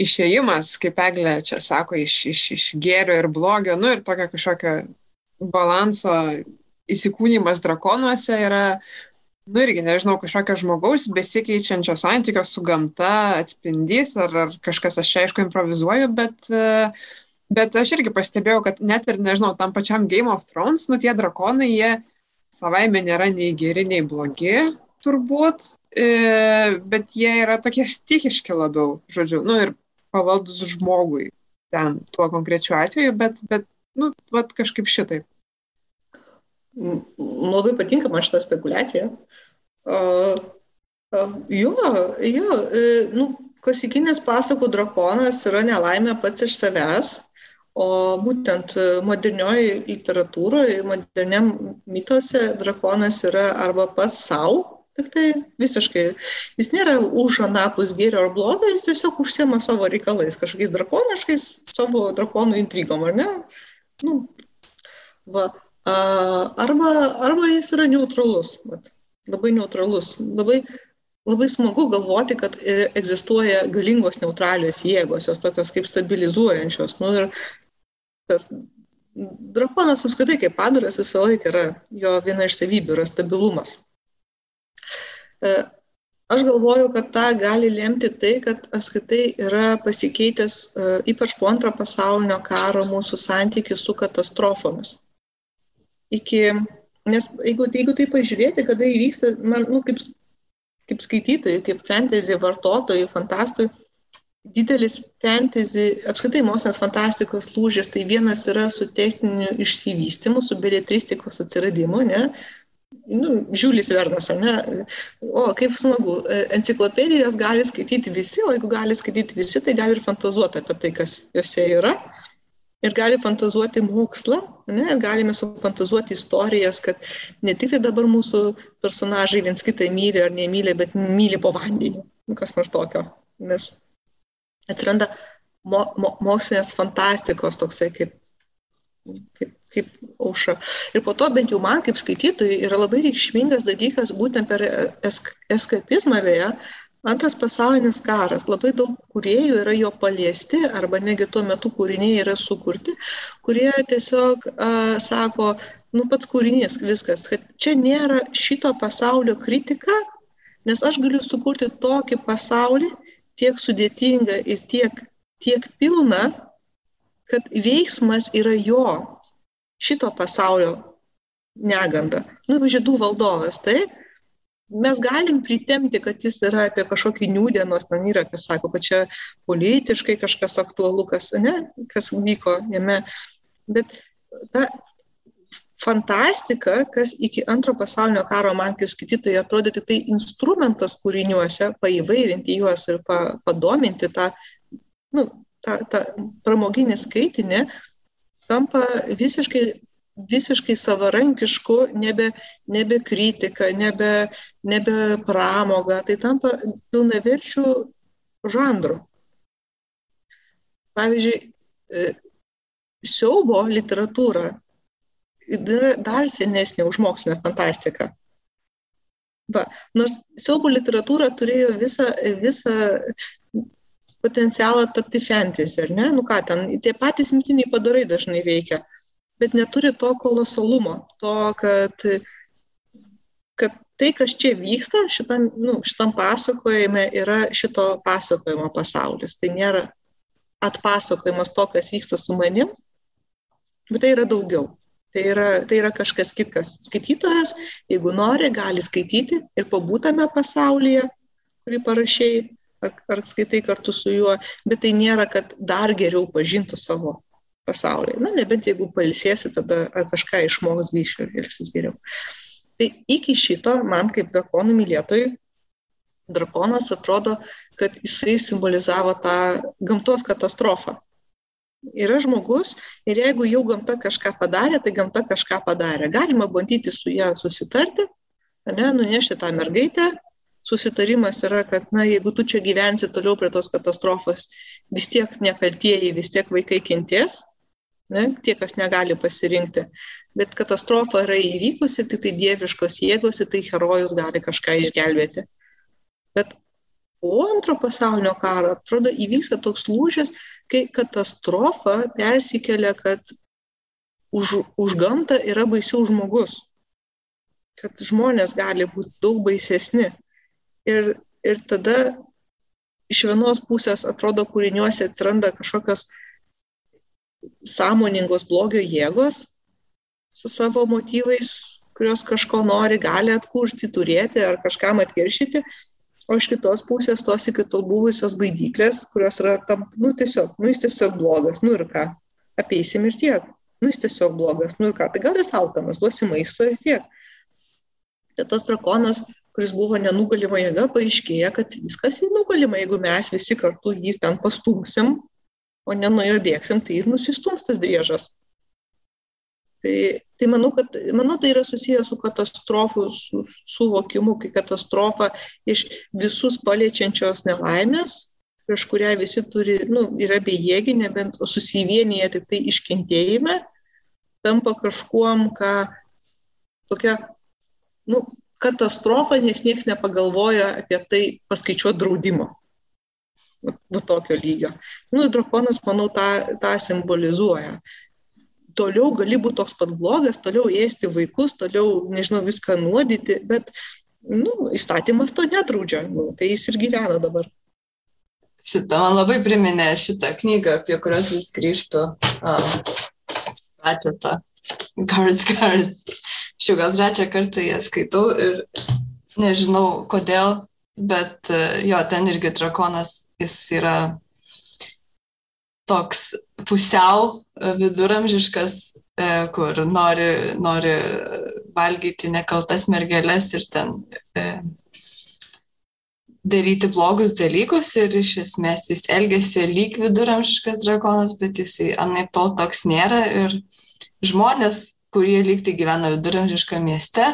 išėjimas, kaip Eglė čia sako, iš, iš, iš gėrio ir blogio, nu ir tokio kažkokio balanso įsikūnymas drakonuose yra, nu irgi, nežinau, kažkokio žmogaus besikeičiančio santykio su gamta atspindys, ar, ar kažkas, aš čia aišku improvizuoju, bet, bet aš irgi pastebėjau, kad net ir, nežinau, tam pačiam Game of Thrones, nu tie drakonai, jie savaime nėra nei geri, nei blogi, turbūt, e, bet jie yra tokie stichiški labiau, žodžiu, nu ir pavaldus žmogui ten tuo konkrečiu atveju, bet, bet nu, vat kažkaip šitaip labai patinka man šitą spekulaciją. Uh, uh, jo, jo, uh, nu, klasikinis pasakų drakonas yra nelaimė pats iš savęs, o būtent modernioji literatūroje, moderniam mitose drakonas yra arba pats savo, tik tai visiškai, jis nėra už anapus gėrio ar blogio, jis tiesiog užsiema savo reikalais, kažkokiais drakoniškais savo drakonų intrigom, ar ne? Nu, va, arba, arba jis yra neutralus, vat, labai neutralus. Labai, labai smagu galvoti, kad egzistuoja galingos neutralios jėgos, jos tokios kaip stabilizuojančios. Nu, ir tas drakonas apskritai kaip padaras visą laiką yra, jo viena iš savybių yra stabilumas. E, aš galvoju, kad tą gali lemti tai, kad apskritai yra pasikeitęs e, ypač po antrojo pasaulinio karo mūsų santykis su katastrofomis. Iki, nes jeigu, jeigu tai pažiūrėti, kada įvyksta, man, nu, kaip, kaip skaitytojai, kaip fantasy vartotojai, fantastų, didelis fantasy, apskritai mokslinės fantastikos lūžis, tai vienas yra su techniniu išsivystymu, su beletristikos atsiradimu, ne, nu, Žiūlis Vernas, ne? O, kaip smagu, enciklopedijas gali skaityti visi, o jeigu gali skaityti visi, tai gali ir fantazuoti apie tai, kas juose yra ir gali fantazuoti mokslą, ne, ir galime sufantazuoti istorijas, kad ne tik tai dabar mūsų personažai viens kitą myli ar nemyli, bet myli po vandeniu, nu, kas nors tokio. Nes atsiranda mo, mo, mokslinės fantastikos toksai kaip, kaip, kaip auša. Ir po to bent jau man kaip skaitytojui yra labai reikšmingas dalykas būtent per esk, eskapizmą vėją Antras pasaulinis karas. Labai daug kuriejų yra jo paliesti arba negi tuo metu kūriniai yra sukurti, kurie tiesiog uh, sako, nu pats kūrinys viskas, kad čia nėra šito pasaulio kritika, nes aš galiu sukurti tokį pasaulį, tiek sudėtingą ir tiek, tiek pilną, kad veiksmas yra jo, šito pasaulio neganda. Nu, žydų valdovas, taip, mes galim pritemti, kad jis yra apie kažkokį niūdienos, ten yra, kas sako, kad čia politiškai kažkas aktualu, kas, ne, kas vyko jame. Bet ta fantastika, kas iki antro pasaulinio karo man kaip skaitytojai atrodė tik tai instrumentas kūriniuose, paįvairinti juos ir pa, padominti tą, nu, tą, tą pramoginį skaitinį, tampa visiškai visiškai savarankišku, nebe, nebe kritika, nebe, nebe pramoga, tai tampa pilnaverčių žanrų. Pavyzdžiui, e, siaubo literatūra yra dar senesnė už mokslinę fantastiką. Va, nors siaubo literatūra turėjo visą, visą potencialą tapti fantasy, ar ne? Nu ką ten, tie patys mitiniai padarai dažnai veikia bet neturi to kolosalumo, to, kad, kad tai, kas čia vyksta, šitam, nu, šitam pasakojime yra šito pasakojimo pasaulis. Tai nėra atpasakojimas to, kas vyksta su manim, bet tai yra daugiau. Tai yra, tai yra kažkas kitas. Skaitytojas, jeigu nori, gali skaityti ir pabūtame pasaulyje, kurį parašiai, ar, skaitai kartu su juo, bet tai nėra, kad dar geriau pažintų savo pasaulyje. Na, nebent jeigu palsėsi, tada ar kažką išmoks grįžti ir elgsis geriau. Tai iki šito, man kaip drakonų mylėtojui, drakonas atrodo, kad jisai simbolizavo tą gamtos katastrofą. Yra žmogus ir jeigu jau gamta kažką padarė, tai gamta kažką padarė. Galima bandyti su ją susitarti, ne, nunešti tą mergaitę. Susitarimas yra, kad, na, jeigu tu čia gyvensi toliau prie tos katastrofos, vis tiek nekaltieji, vis tiek vaikai kenties, ne, tie, kas negali pasirinkti. Bet katastrofa yra įvykusi, tik tai dieviškos jėgos, tai herojus gali kažką išgelbėti. Bet po antro pasaulinio karo, atrodo, įvyksta toks lūžis, kai katastrofa persikelia, kad už, už gamtą yra baisiau žmogus. Kad žmonės gali būti daug baisesni. Ir, ir tada iš vienos pusės atrodo kūriniuose atsiranda kažkokios sąmoningos blogio jėgos su savo motyvais, kurios kažko nori, gali atkurti, turėti ar kažkam atkeršyti, o iš kitos pusės tos iki tol buvusios baidyklės, kurios yra tam, nu tiesiog, nu jis tiesiog blogas, nu ir ką, apeisim ir tiek, nu jis tiesiog blogas, nu ir ką, tai gal jis alkanas, duosi maisto ir tiek. Tai tas drakonas, kuris buvo nenugalima jėga, paaiškėja, kad viskas jau nugalima, jeigu mes visi kartu jį ten pastumsim, o ne nuo jo bėgsim, tai ir nusistums tas driežas. Tai, tai manau, kad, manau, tai yra susijęs su katastrofų su, suvokimu, kai katastrofa iš visus paliečiančios nelaimės, prieš kurią visi turi, nu, yra bejėgi, nebent susivienyje tik tai iškentėjime, tampa kažkuom, ką tokia, nu, katastrofa, nes niekas nepagalvoja apie tai paskaičiuoti draudimo va tokio lygio. Nu, drakonas, manau, tą, tą simbolizuoja. Toliau gali būti toks pat blogas, toliau ėsti vaikus, toliau, nežinau, viską nuodyti, bet, nu, įstatymas to nedraudžia, nu, tai jis ir gyvena dabar. Šitą man labai priminė šitą knygą, apie kurios vis grįžtų. Ačiū Guards, Guards. Šiuo gal trečią kartą ją skaitau ir nežinau kodėl, bet jo, ten irgi drakonas jis yra toks pusiau viduramžiškas, e, kur nori, nori valgyti nekaltas mergelės ir ten e, daryti blogus dalykus ir iš esmės jis elgesi lyg viduramžiškas drakonas, bet jisai anaip tol toks nėra ir žmonės, kurie lygtai gyvena viduramžiškame mieste,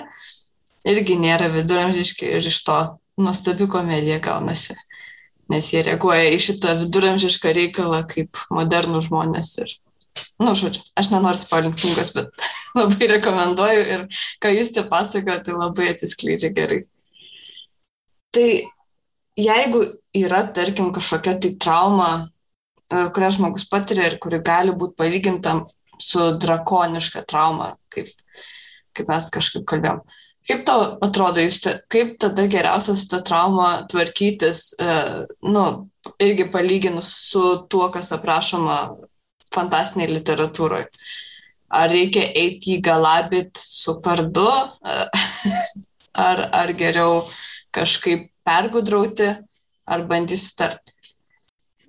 irgi nėra viduramžiški ir iš to nuostabi komedija gaunasi nes jie reaguoja į šitą viduramžišką reikalą kaip modernų žmonės. Ir, nu, žodžiu, aš nenoriu spoilinti knygos, bet (laughs) labai rekomenduoju ir ką jūs te pasakote, tai labai atsiskleidžia gerai. Tai jeigu yra, tarkim, kažkokia tai trauma, e, kurią žmogus patiria ir kuri gali būti palyginta su drakoniška trauma, kaip, kaip mes kažkaip kalbėjom. Kaip tau atrodo, jūs, kaip tada geriausia su tą traumą tvarkytis, e, nu, irgi palyginus su tuo, kas aprašoma fantastiniai literatūroje? Ar reikia eiti į galabit su kardu, (laughs) ar, ar geriau kažkaip pergudrauti, ar bandys sutarti?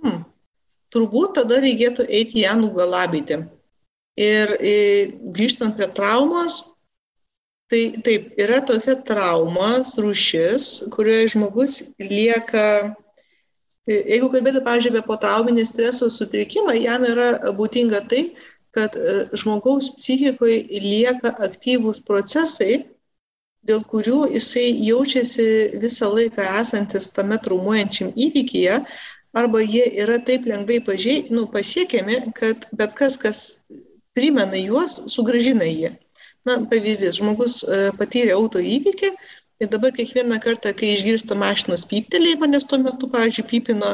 Hmm. Turbūt tada reikėtų eiti ją nugalabyti. Ir, grįžtant prie traumos, Tai taip, yra tokia traumas, rūšis, kurioje žmogus lieka, jeigu kalbėtų, pavyzdžiui, apie potrauminį streso sutrikimą, jam yra būdinga tai, kad e, žmogaus psichikoje lieka aktyvūs procesai, dėl kurių jisai jaučiasi visą laiką esantis tame traumuojančiam įvykyje, arba jie yra taip lengvai pažiai, nu, pasiekiami, kad bet kas, kas primena juos, sugražina jį. Na, pavyzdys, žmogus e, patyrė auto įvykį ir dabar kiekvieną kartą, kai išgirsta mašinos pyptelėjimą, nes tuo metu, pavyzdžiui, pypino,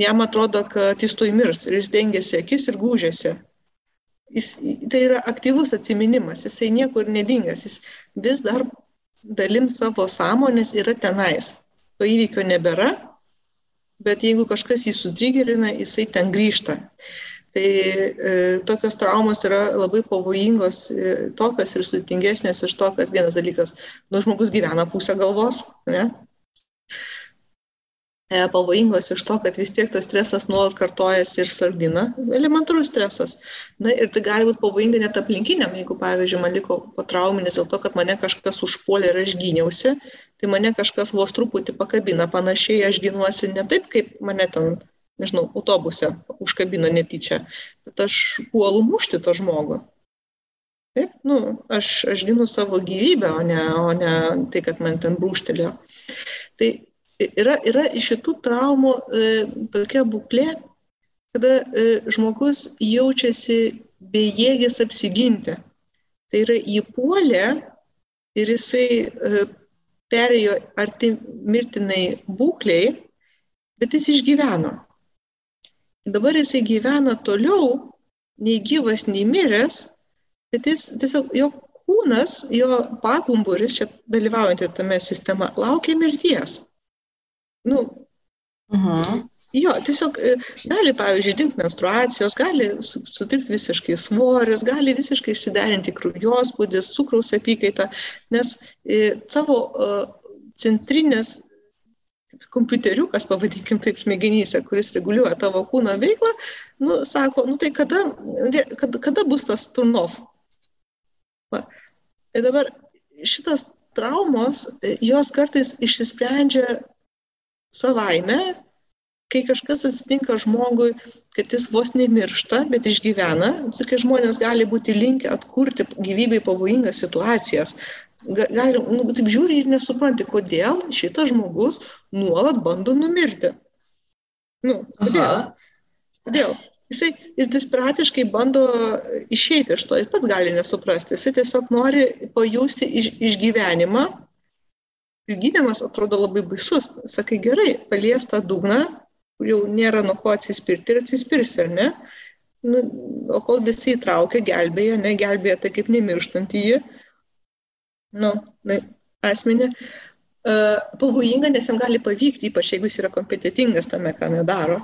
jam atrodo, kad jis tuoj mirs ir jis dengiasi akis ir gūžiasi. Jis, tai yra aktyvus atsiminimas, jisai niekur nedingęs, jis vis dar dalim savo sąmonės yra tenais. To įvykio nebėra, bet jeigu kažkas jį sutrigerina, jisai ten grįžta. Tai e, tokios traumos yra labai pavojingos, e, tokios ir sudėtingesnės iš to, kad vienas dalykas, nu žmogus gyvena pusę galvos, ne? E, pavojingos iš to, kad vis tiek tas stresas nuolat kartojasi ir sardina, elementarus stresas. Na ir tai gali būti pavojinga net aplinkiniam, jeigu, pavyzdžiui, man liko patrauminis dėl to, kad mane kažkas užpuolė ir aš gyniausi, tai mane kažkas vos truputį pakabina, panašiai aš ginuosi ne taip, kaip mane ten nežinau, autobuse užkabino netyčia, bet aš puolu mušti to žmogų. Taip, nu, aš, aš ginu savo gyvybę, o ne, o ne tai, kad man ten brūštelėjo. Tai yra, yra iš šitų traumų e, tokia būklė, kada e, žmogus jaučiasi bejėgis apsiginti. Tai yra įpuolė ir jisai e, perėjo arti mirtinai būkliai, bet jis išgyveno. Dabar jisai gyvena toliau, nei gyvas, nei miręs, bet jis tiesiog, jo kūnas, jo pagumburis, čia dalyvaujantį tame sistema, laukia mirties. Nu. -huh. Jo, tiesiog e, gali, pavyzdžiui, dingti menstruacijos, gali sutrikti visiškai svoris, gali visiškai išsiderinti kraujospūdis, cukraus apykaita, nes e, tavo centrinės kompiuteriukas, pavadinkim taip, smegenyse, kuris reguliuoja tavo kūno veiklą, nu, sako, nu tai kada, kada, kada bus tas turnof? Va. Ir dabar šitas traumos, jos kartais išsisprendžia savaime, kai kažkas atsitinka žmogui, kad jis vos nemiršta, bet išgyvena, tokie žmonės gali būti linkę atkurti gyvybei pavojingas situacijas, gali, nu, taip žiūri ir nesupranti, kodėl šitas žmogus nuolat bando numirti. Nu, kodėl? Aha. Kodėl? Jisai, jis desperatiškai bando išeiti iš to, jis pats gali nesuprasti, jisai tiesiog nori pajusti iš, išgyvenimą. Ir gydymas atrodo labai baisus. Sakai, gerai, palies tą dugną, kur jau nėra nuo ko atsispirti ir atsispirsi, ar ne? Nu, o kol visi įtraukia, gelbėja, ne, gelbėja tai kaip nemirštant į jį, nu, asmenį, uh, pavojinga, nes jam gali pavykti, ypač jeigu jis yra kompetitingas tame, ką nedaro,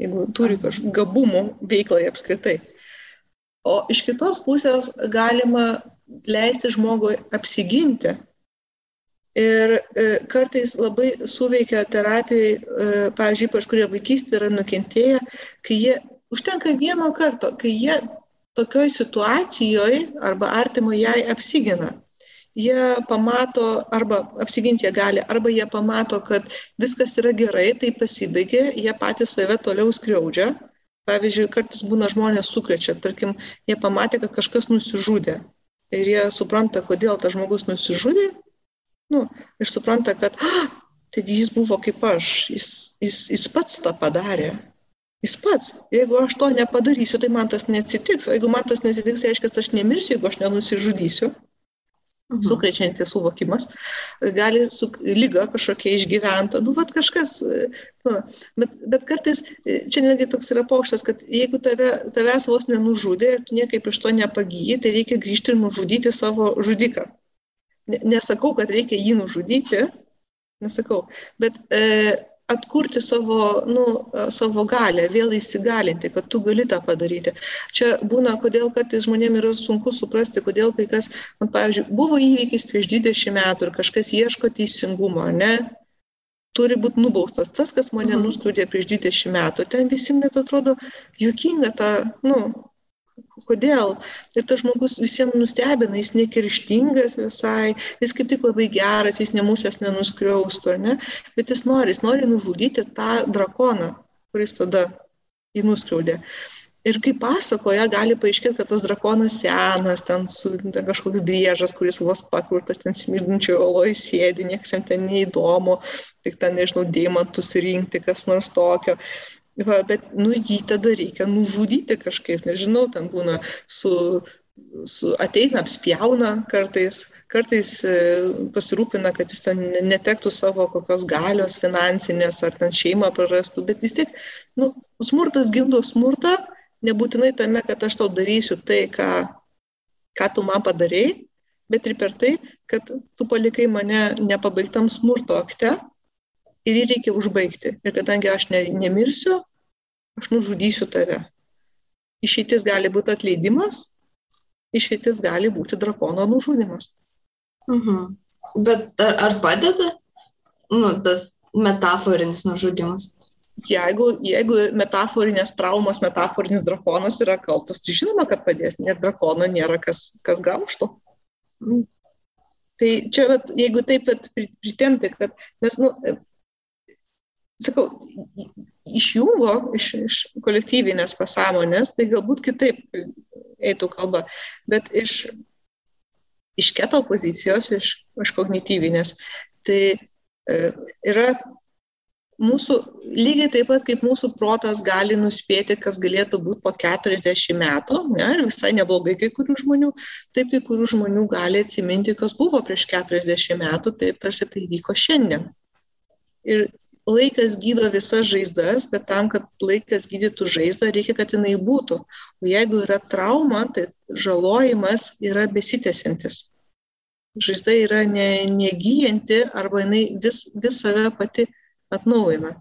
jeigu turi kažkokių gabumų veiklai apskritai. O iš kitos pusės galima leisti žmogui apsiginti. Ir e, kartais labai suveikia terapijai, e, pavyzdžiui, ypač kurie vaikystė yra nukentėję, kai jie užtenka vieno karto, kai jie tokioj situacijoje arba artimo jai apsigina jie pamato arba apsiginti jie gali, arba jie pamato, kad viskas yra gerai, tai pasibaigė, jie patys save toliau skriaudžia. Pavyzdžiui, kartais būna žmonės sukrečia, tarkim, jie pamatė, kad kažkas nusižudė ir jie supranta, kodėl tas žmogus nusižudė, nu, ir supranta, kad, ah, taigi jis buvo kaip aš, jis, jis, jis pats tą padarė. Jis pats, jeigu aš to nepadarysiu, tai man tas neatsitiks, o jeigu man tas neatsitiks, tai reiškia, kad aš nemirsiu, jeigu aš nenusižudysiu. mhm. sukrečiantis suvokimas, gali su lyga kažkokia išgyventa, nu, vad kažkas, nu, bet, bet kartais čia netgi toks yra pokštas, kad jeigu tave, tavęs vos nenužudė ir tu niekaip iš to nepagyji, tai reikia grįžti ir nužudyti savo žudiką. Nesakau, kad reikia jį nužudyti, nesakau, bet e, atkurti savo, nu, savo galę, vėl įsigalinti, kad tu gali tą padaryti. Čia būna, kodėl kartais žmonėms yra sunku suprasti, kodėl kai kas, man, pavyzdžiui, buvo įvykis prieš 20 metų ir kažkas ieško teisingumo, ne? Turi būti nubaustas tas, kas mane mhm. nuskriaudė prieš 20 metų. Ten visiems net atrodo juokinga ta, nu, kodėl. Ir tas žmogus visiems nustebina, jis nekirštingas visai, jis kaip tik labai geras, jis nemusės nenuskriaustų, ne? bet jis nori, jis nori nužudyti tą drakoną, kuris tada jį nuskriaudė. Ir kaip pasakoja, gali paaiškėti, kad tas drakonas senas, ten su ten kažkoks driežas, kuris vos pakurtas, ten smirdinčio oloje sėdi, niekas jam ten neįdomu, tik ten, nežinau, deimantus rinkti, kas nors tokio. Va, bet, nu, jį tada reikia nužudyti kažkaip, nežinau, ten būna su, su ateina, apspjauna kartais, kartais e, pasirūpina, kad jis ten netektų savo kokios galios finansinės ar ten šeimą prarastų, bet vis tiek, nu, smurtas gimdo smurtą, nebūtinai tame, kad aš tau darysiu tai, ką, ką tu man padarėjai, bet ir per tai, kad tu palikai mane nepabaigtam smurto akte ir jį reikia užbaigti. Ir kadangi aš ne, nemirsiu, aš nužudysiu tave. Išeitis gali būti atleidimas, išeitis gali būti drakono nužudimas. Mhm. Bet ar, ar padeda nu, tas metaforinis nužudimas? Jeigu, jeigu metaforinės traumos, metaforinis drakonas yra kaltas, tai žinoma, kad padės, nes drakono nėra kas, kas gauštų. Mm. Tai čia, vat, jeigu taip pritemti, kad, nes, nu, sakau, išjungo iš, iš kolektyvinės pasąmonės, tai galbūt kitaip eitų kalba, bet iš, iš keto pozicijos, iš, iš kognityvinės, tai e, yra mūsų, lygiai taip pat kaip mūsų protas gali nuspėti, kas galėtų būti po 40 metų, ne, ir visai neblogai kai kurių žmonių, taip kai kurių žmonių gali atsiminti, kas buvo prieš 40 metų, taip tarsi tai vyko šiandien. Ir laikas gydo visas žaizdas, bet tam, kad laikas gydytų žaizdą, reikia, kad jinai būtų. O jeigu yra trauma, tai žalojimas yra besitęsiantis. Žaizda yra ne, negyjanti arba jinai vis, vis save pati atnaujina.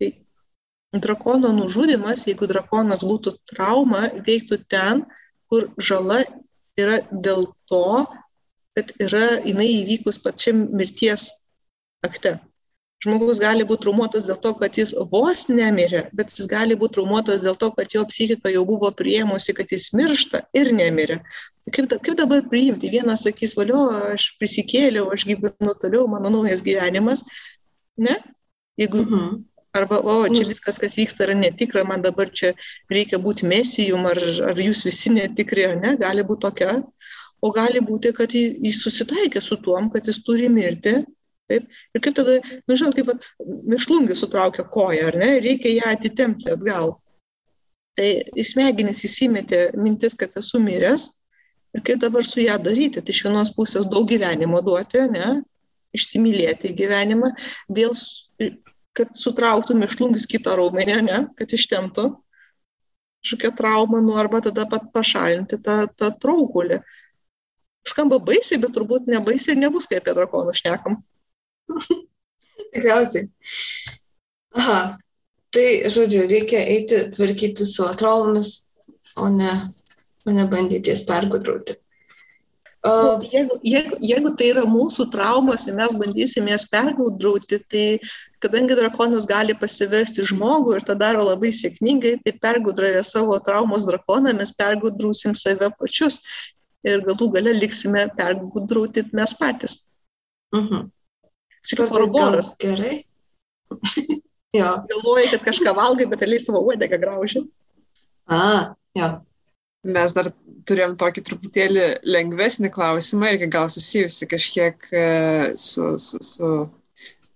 Tai drakono nužudimas, jeigu drakonas būtų trauma, veiktų ten, kur žala yra dėl to, kad yra jinai įvykus pačiam mirties akte. Žmogus gali būti traumuotas dėl to, kad jis vos nemirė, bet jis gali būti traumuotas dėl to, kad jo psichika jau buvo prieimusi, kad jis miršta ir nemirė. Kaip, kaip dabar priimti? Vienas sakys, valio, aš prisikėliau, aš gyvenu toliau, mano naujas gyvenimas. Ne? Jeigu, mhm. Arba, o, čia viskas, kas vyksta, yra netikra, man dabar čia reikia būti mesijum, ar, ar jūs visi netikri, ar ne, gali būti tokia. O gali būti, kad jis susitaikė su tuom, kad jis turi mirti Taip? Ir kaip tada, nu žinot, kaip mišlungis sutraukia koją, ar ne, reikia ją atitempti atgal. Tai įsmegenis įsimetė mintis, kad esu miręs ir kaip dabar su ją daryti. Tai iš vienos pusės daug gyvenimo duoti, ne, išsimylėti gyvenimą, vėl, kad sutrauktų mišlungis kitą raumenį, ne, kad ištemtų kažkokią traumą, nu arba tada pat pašalinti tą, tą traukulį. Skamba baisiai, bet turbūt nebaisiai ir nebus, kai apie drakonų šnekam. (laughs) Tikriausiai. Aha. Tai, žodžiu, reikia eiti tvarkyti savo traumomis, o ne, o ne bandyti jas pergudrauti. Uh, jeigu, jeigu, jeigu tai yra mūsų traumos ir mes bandysim jas pergudrauti, tai kadangi drakonas gali pasiversti žmogų ir tą daro labai sėkmingai, tai pergudravę savo traumos drakoną mes pergudrausim save pačius ir galų gale liksime pergudrauti mes patys. Uh mhm. -huh. Čia kaip oroboras. Gerai. (laughs) jo. Galvoji, kad kažką valgai, bet realiai savo uodegą grauži. A, jo. Mes dar turėjom tokį truputėlį lengvesnį klausimą ir gal susijusi kažkiek e, su, su, su,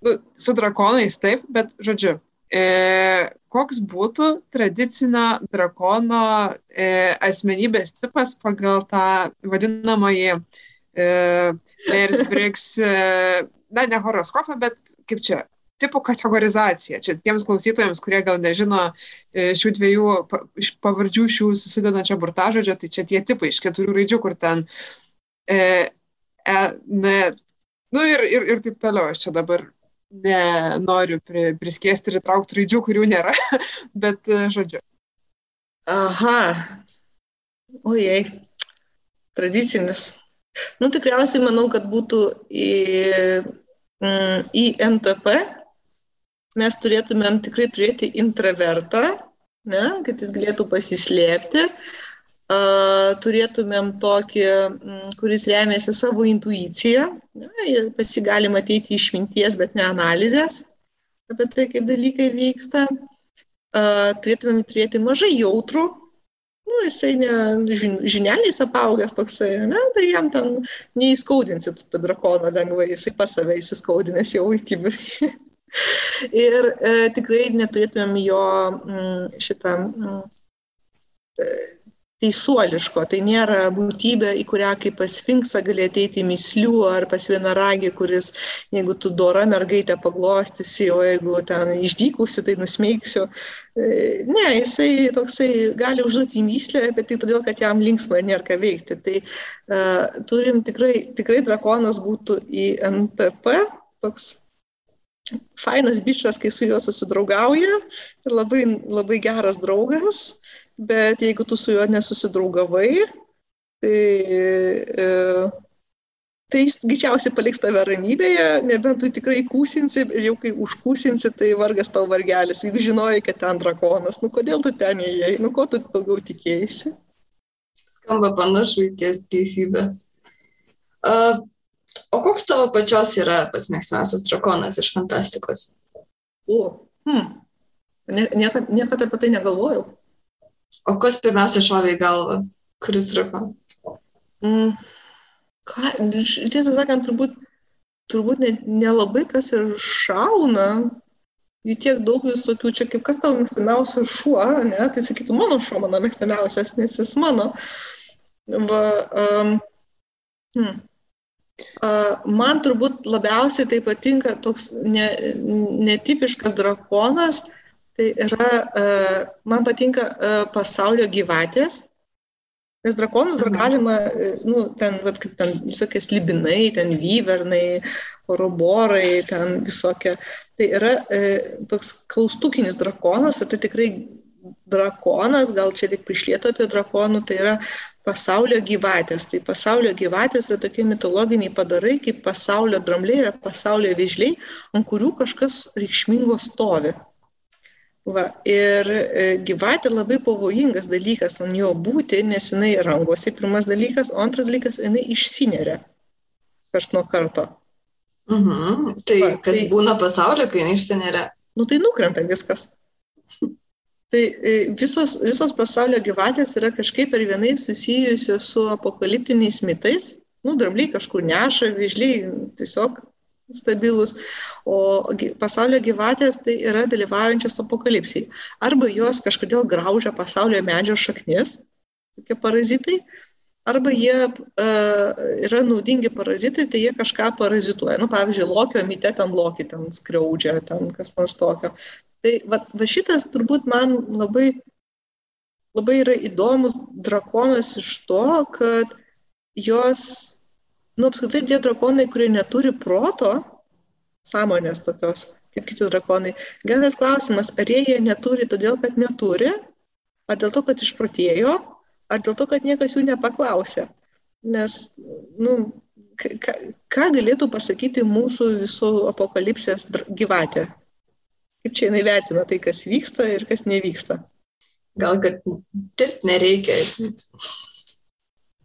nu, su drakonais, taip, bet žodžiu, e, koks būtų tradicinio drakono e, asmenybės tipas pagal tą vadinamąjį Meirs Briggs, na, ne horoskopą, bet kaip čia, tipų kategorizacija. Čia tiems klausytojams, kurie gal nežino šių dviejų pavardžių šių susidedančio burtažodžio, tai čia tie tipai iš keturių raidžių, kur ten e, e, n, nu ir, ir, ir taip toliau. Aš čia dabar nenoriu pri, priskėsti ir įtraukti raidžių, kurių nėra, (laughs) bet e, žodžiu. Aha. Ojei. Tradicinis. Nu, tikriausiai manau, kad būtų į, mm, į NTP mes turėtumėm tikrai turėti intravertą, ne, kad jis galėtų pasislėpti, turėtumėm tokį, kuris remiasi savo intuiciją, pas jį galima ateiti išminties, bet ne analizės apie tai, kaip dalykai vyksta. Turėtumėm turėti mažai jautrų, nu, jisai ne žineliais apaugęs toksai, ne, tai jam ten neįskaudinsi tą drakoną lengvai, jisai pas save įsiskaudinęs jau iki. (laughs) Ir e, tikrai neturėtumėm jo m, šitą m, teisuoliško, tai nėra būtybė, į kurią kaip pas Sfinksą gali ateiti mislių ar pas vienaragį, kuris, jeigu tu dora mergaitę paglostysi, o jeigu ten išdykusi, tai nusmeigsiu. E, ne, jisai toksai gali užduoti myslę, bet tai todėl, kad jam linksma ir nėra ką veikti. Tai uh, turim tikrai, tikrai drakonas būtų į NTP, toks fainas bičias, kai su juo susidraugauja ir labai, labai geras draugas bet jeigu tu su juo nesusidraugavai, tai, e, tai jis greičiausiai paliks tave ramybėje, nebent tu tikrai kūsinsi ir jau kai užkūsinsi, tai vargas tau vargelis, jeigu žinojai, kad ten drakonas, nu kodėl tu ten įėjai, nu ko tu daugiau tikėjai. Skamba panašu į ties teisybę. Uh, o koks tavo pačios yra pats mėgstamiausias drakonas iš fantastikos? O, hmm. niekada, niekada apie tai negalvojau. O kas pirmiausia šovė į galvą, kuris rūko? Mm, ką, tiesą sakant, turbūt, turbūt nelabai ne kas ir šauna. Jų tiek daug visokių, čia kaip kas tavo mėgstamiausias šuo, ne? tai sakytų, mano šuo mano mėgstamiausias, nes jis mano. Va, um, hmm. Uh, man turbūt labiausiai tai patinka toks ne, netipiškas drakonas, uh, tai yra, e, man patinka e, pasaulio gyvatės, nes drakonus dar mhm. galima, e, nu, ten, vat, kaip ten visokie slibinai, ten vyvernai, oroborai, ten visokie. Tai yra e, toks klaustukinis drakonas, tai tikrai drakonas, gal čia tik prišlėto apie drakonų, tai yra pasaulio gyvatės. Tai pasaulio gyvatės yra tokie mitologiniai padarai, kaip pasaulio drambliai yra pasaulio vėžliai, ant kurių kažkas reikšmingo stovi. Va, ir e, gyvatė labai pavojingas dalykas ant jo būti, nes jinai rangosi, pirmas dalykas, o antras dalykas, jinai išsineria kars nuo karto. Mhm. Tai Va, kas tai, būna pasaulio, kai jinai išsineria? Nu tai nukrenta viskas. Tai e, visos, visos pasaulio gyvatės yra kažkaip per vienai susijusios su apokaliptiniais mitais. Nu, drambliai kažkur neša, vyžliai tiesiog stabilus, o pasaulio gyvatės tai yra dalyvaujančios apokalipsiai. Arba jos kažkodėl graužia pasaulio medžio šaknis, tokie parazitai, arba jie uh, yra naudingi parazitai, tai jie kažką parazituoja. Nu, pavyzdžiui, lokio mite ten lokį ten skriaudžia, ten kas nors tokio. Tai va, va šitas turbūt man labai, labai yra įdomus drakonas iš to, kad jos nu, apskritai tie drakonai, kurie neturi proto, sąmonės tokios, kaip kiti drakonai. Geras klausimas, ar jie neturi todėl, kad neturi, ar dėl to, kad išprotėjo, ar dėl to, kad niekas jų nepaklausė. Nes, nu, ką, ką galėtų pasakyti mūsų visų apokalipsės gyvatė? Kaip čia jinai vertina tai, kas vyksta ir kas nevyksta? Gal, kad tirti nereikia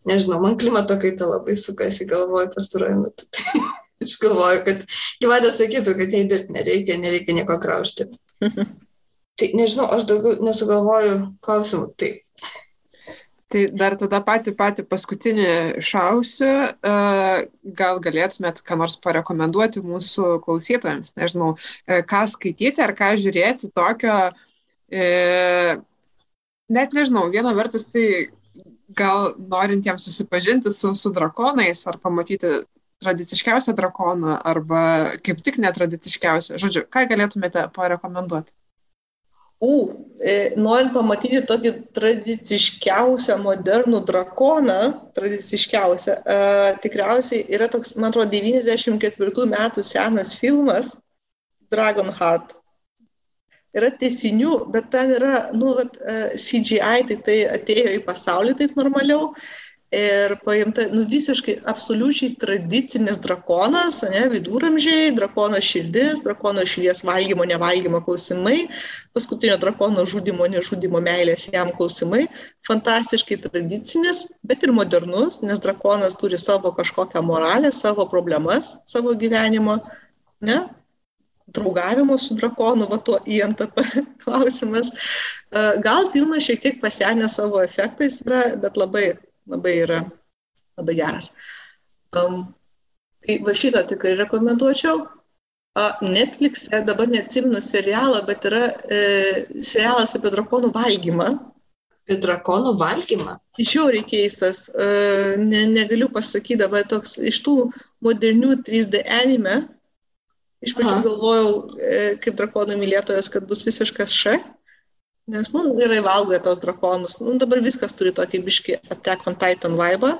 nežinau, man klimato kaita labai sukasi galvoju pastaruoju metu. (laughs) Aš galvoju, kad gyvatė sakytų, kad jai dirbti nereikia, nereikia nieko graužti. (laughs) tai nežinau, aš daugiau nesugalvoju klausimų. Tai. Tai dar tada patį patį paskutinį šausiu, gal galėtumėt ką nors parekomenduoti mūsų klausytojams, nežinau, ką skaityti ar ką žiūrėti tokio, e, net nežinau, viena vertus tai gal norintiems susipažinti su, su drakonais ar pamatyti tradiciškiausią drakoną arba kaip tik netradiciškiausią. Žodžiu, ką galėtumėte parekomenduoti? U, e, norint pamatyti tokį tradiciškiausią modernų drakoną, tradiciškiausią, e, tikriausiai yra toks, man atrodo, 94 metų senas filmas Dragonheart. Yra tiesinių, bet ten yra, nu, vat, e, CGI, tai tai atėjo į pasaulį taip normaliau. Ir paimta nu, visiškai absoliučiai tradicinis drakonas, ne, viduramžiai, drakono širdis, drakono širdies valgymo, nevalgymo klausimai, paskutinio drakono žudimo, nežudimo meilės jam klausimai, fantastiškai tradicinis, bet ir modernus, nes drakonas turi savo kažkokią moralę, savo problemas savo gyvenimo, ne, draugavimo su drakonu, va tuo INTP (laughs) klausimas. Gal filmas šiek tiek pasenė savo efektais, yra, bet labai labai yra labai geras. Um, tai va šitą tikrai rekomenduočiau. Netflix'e dabar neatsimenu serialą, bet yra e, serialas apie drakonų valgymą. Apie drakonų valgymą? Žiauriai keistas, e, ne, negaliu pasakyti dabar toks iš tų modernių 3D anime. Iš pradžių galvojau, e, kaip drakonų mylėtojas, kad bus visiškas š. Nes, nu, gerai valgo tos drakonus. Nu, dabar viskas turi tokį biški Attack on Titan vaibą.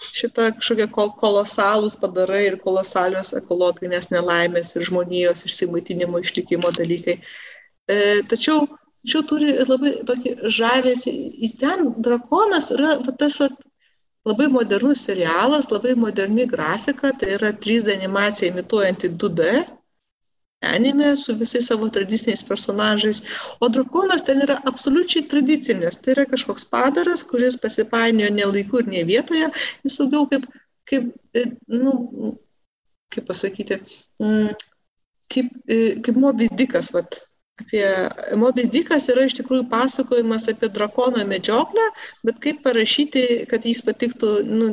Šitą kažkokie kol kolosalūs padarai ir kolosalios ekologinės nelaimės ir žmonijos išsimaitinimo išlikimo dalykai. E, tačiau, tačiau turi labai tokį žavėsi. Ten drakonas yra tas va, labai modernus serialas, labai moderni grafika, tai yra 3D animacija imituojanti 2D anime su visais savo tradiciniais personažais. O drakonas ten yra absoliučiai tradicinis. Tai yra kažkoks padaras, kuris pasipainiojo ne laiku ir ne vietoje. Jis daugiau kaip, kaip e, nu, kaip pasakyti, mm, kaip, e, kaip mobis dikas. Vat, apie Mobis Dikas yra iš tikrųjų pasakojimas apie drakono medžioklę, bet kaip parašyti, kad jis patiktų nu,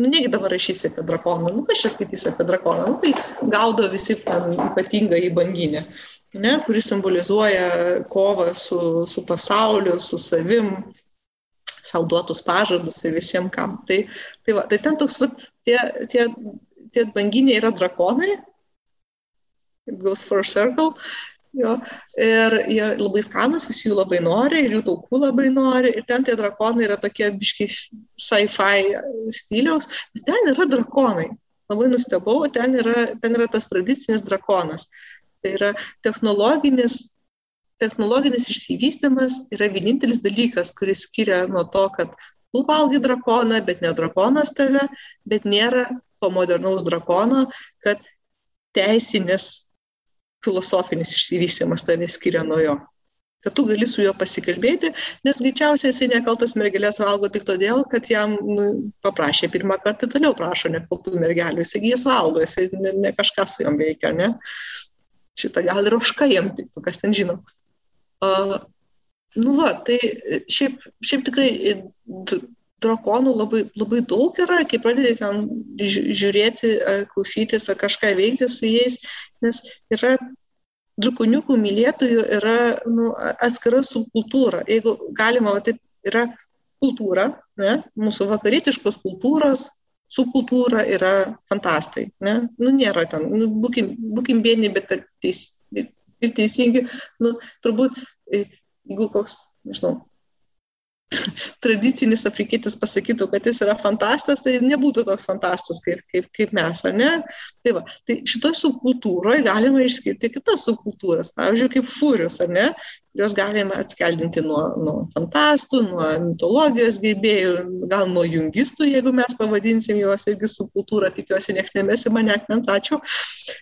nu negi dabar rašysi apie drakoną, nu kas čia skaitysi apie drakoną, nu, tai gaudo visi ten ypatingą į banginę, ne, kuris simbolizuoja kovą su, su pasauliu, su savim, savo duotus pažadus ir visiems kam. Tai, tai, va, tai ten toks, va, tie, tie, tie banginiai yra drakonai, it goes for a circle, Jo, ir jie labai skanus, visi jų labai nori, ir jų taukų labai nori, ir ten tie drakonai yra tokie biški sci-fi stiliaus, bet ten yra drakonai. Labai nustebau, ten yra, ten yra tas tradicinis drakonas. Tai yra technologinis, technologinis išsivystymas yra vienintelis dalykas, kuris skiria nuo to, kad tu valgai drakoną, bet ne drakonas tave, bet nėra to modernaus drakono, kad teisinis filosofinis išsivystymas tave skiria nuo jo. Kad tu gali su juo pasikalbėti, nes greičiausiai jisai nekaltas mergelės valgo tik todėl, kad jam nu, paprašė pirmą kartą, toliau prašo nekaltų mergelių, jisai jas valgo, jisai ne, ne kažką su jom veikia, ne? Šitą gal ir oška jam tiktų, kas ten žino. Uh, nu va, tai šiaip, šiaip tikrai drakonų labai, labai daug yra, kai pradedi ten žiūrėti, ar klausytis, ar kažką veikti su jais, nes yra drakoniukų mylėtojų yra nu, atskira subkultūra. Jeigu galima, va, taip yra kultūra, ne, mūsų vakarietiškos kultūros, subkultūra yra fantastai. Ne? Nu, nėra ten, nu, būkim, būkim vieni, bet teis, ir teisingi, nu, turbūt, jeigu koks, nežinau, tradicinis afrikietis pasakytų, kad jis yra fantastas, tai nebūtų toks fantastas kaip, kaip, kaip mes, ar ne? Tai, va, tai šitoje subkultūroje galima išskirti kitas subkultūras, pavyzdžiui, kaip fūrius, ar ne? Jos galima atskeldinti nuo, nuo fantastų, nuo mitologijos gerbėjų, gal nuo jungistų, jeigu mes pavadinsim juos irgi subkultūrą, tikiuosi, niekas nemesi mane akmens, ačiū.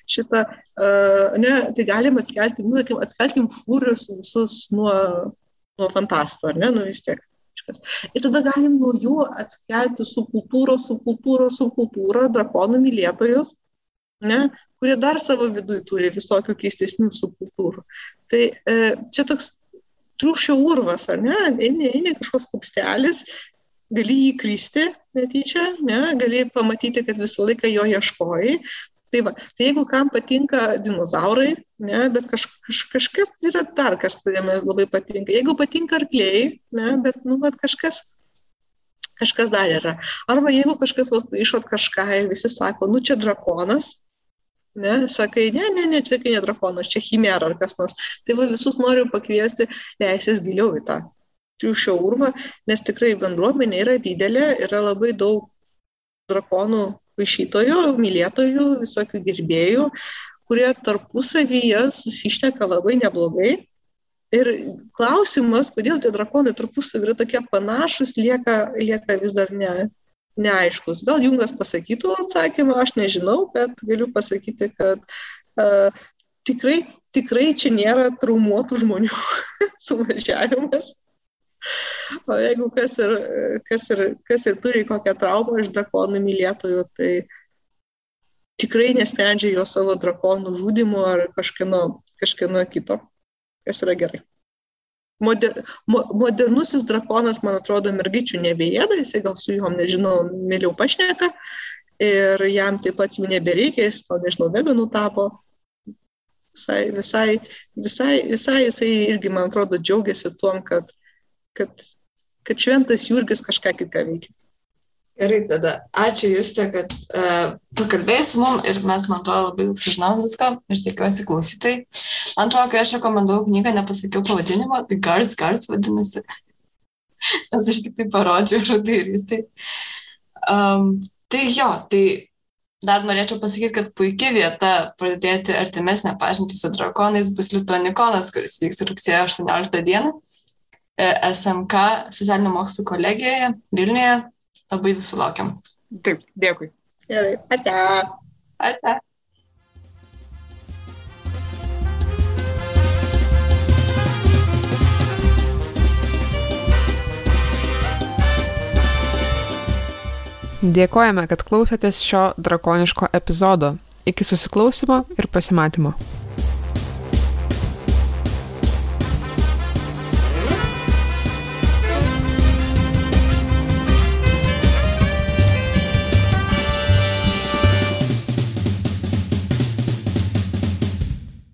Šitą, uh, ne, tai galima atskelti, nu, atskeltim fūrius visus nuo, nuo fantastų, ar ne, nu vis tiek kažkas. Ir tada galim nuo jų atskelti subkultūros, subkultūros, subkultūrą, drakonų mylėtojus, ne, kurie dar savo viduje turi visokių keistesnių subkultūrų. Tai e, čia toks triušio urvas, ar ne, eini, eini kažkoks kupstelis, gali jį kristi netyčia, ne, gali pamatyti, kad visą laiką jo ieškojai, Tai, va, tai jeigu kam patinka dinozaurai, ne, bet kaž, kaž, kažkas yra dar, kas jame labai patinka. Jeigu patinka arkliai, ne, bet nu, va, kažkas, kažkas dar yra. Arba jeigu kažkas išot kažką ir visi sako, nu čia drakonas, ne, sakai, ne, ne, ne, čia ne drakonas, čia chimera ar kas nors. Tai va visus noriu pakviesti leisės giliau į tą triušio urvą, nes tikrai bendruomenė yra didelė, yra labai daug drakonų paišytojų, mylėtojų, visokių gerbėjų, kurie tarpusavyje susišneka labai neblogai. Ir klausimas, kodėl tie drakonai tarpusavį yra tokie panašus, lieka, lieka vis dar ne, neaiškus. Gal Jungas pasakytų atsakymą, aš nežinau, bet galiu pasakyti, kad uh, tikrai, tikrai čia nėra traumuotų žmonių (laughs) suvažiavimas. O jeigu kas ir, kas ir, kas ir turi kokią traumą iš drakonų mylėtojų, tai tikrai nesprendžia jo savo drakonų žudimu ar kažkieno, kažkieno kito, kas yra gerai. Moder, mo, modernusis drakonas, man atrodo, mergyčių nebejėda, jisai gal su juom, nežinau, mėliau pašneka ir jam taip pat jų nebereikia, jis gal, nežinau, veganų tapo. Visai, visai, visai, visai jisai irgi, man atrodo, džiaugiasi tuom, kad kad, kad šventas Jurgis kažką kitką veikia. Gerai, tada ačiū Justė, kad uh, pakalbėjai su mum ir mes, man atrodo, labai daug sužinom visko ir tikiuosi klausytai. Antrojo, kai aš rekomendavau knygą, nepasakiau pavadinimo, tai Guards Guards vadinasi. (laughs) Nes aš tik tai parodžiau (laughs) žodį ir jis tai. Um, tai jo, tai dar norėčiau pasakyti, kad puikia vieta pradėti artimesnę pažintį su drakonais bus Lituanikonas, kuris vyks rugsėjo 18 dieną. E, SMK socialinių mokslų kolegijoje Vilniuje. Labai visų laukiam. Taip, dėkui. Gerai. Ate. Ate. Dėkojame, kad klausėtės šio drakoniško epizodo. Iki susiklausimo ir pasimatymo.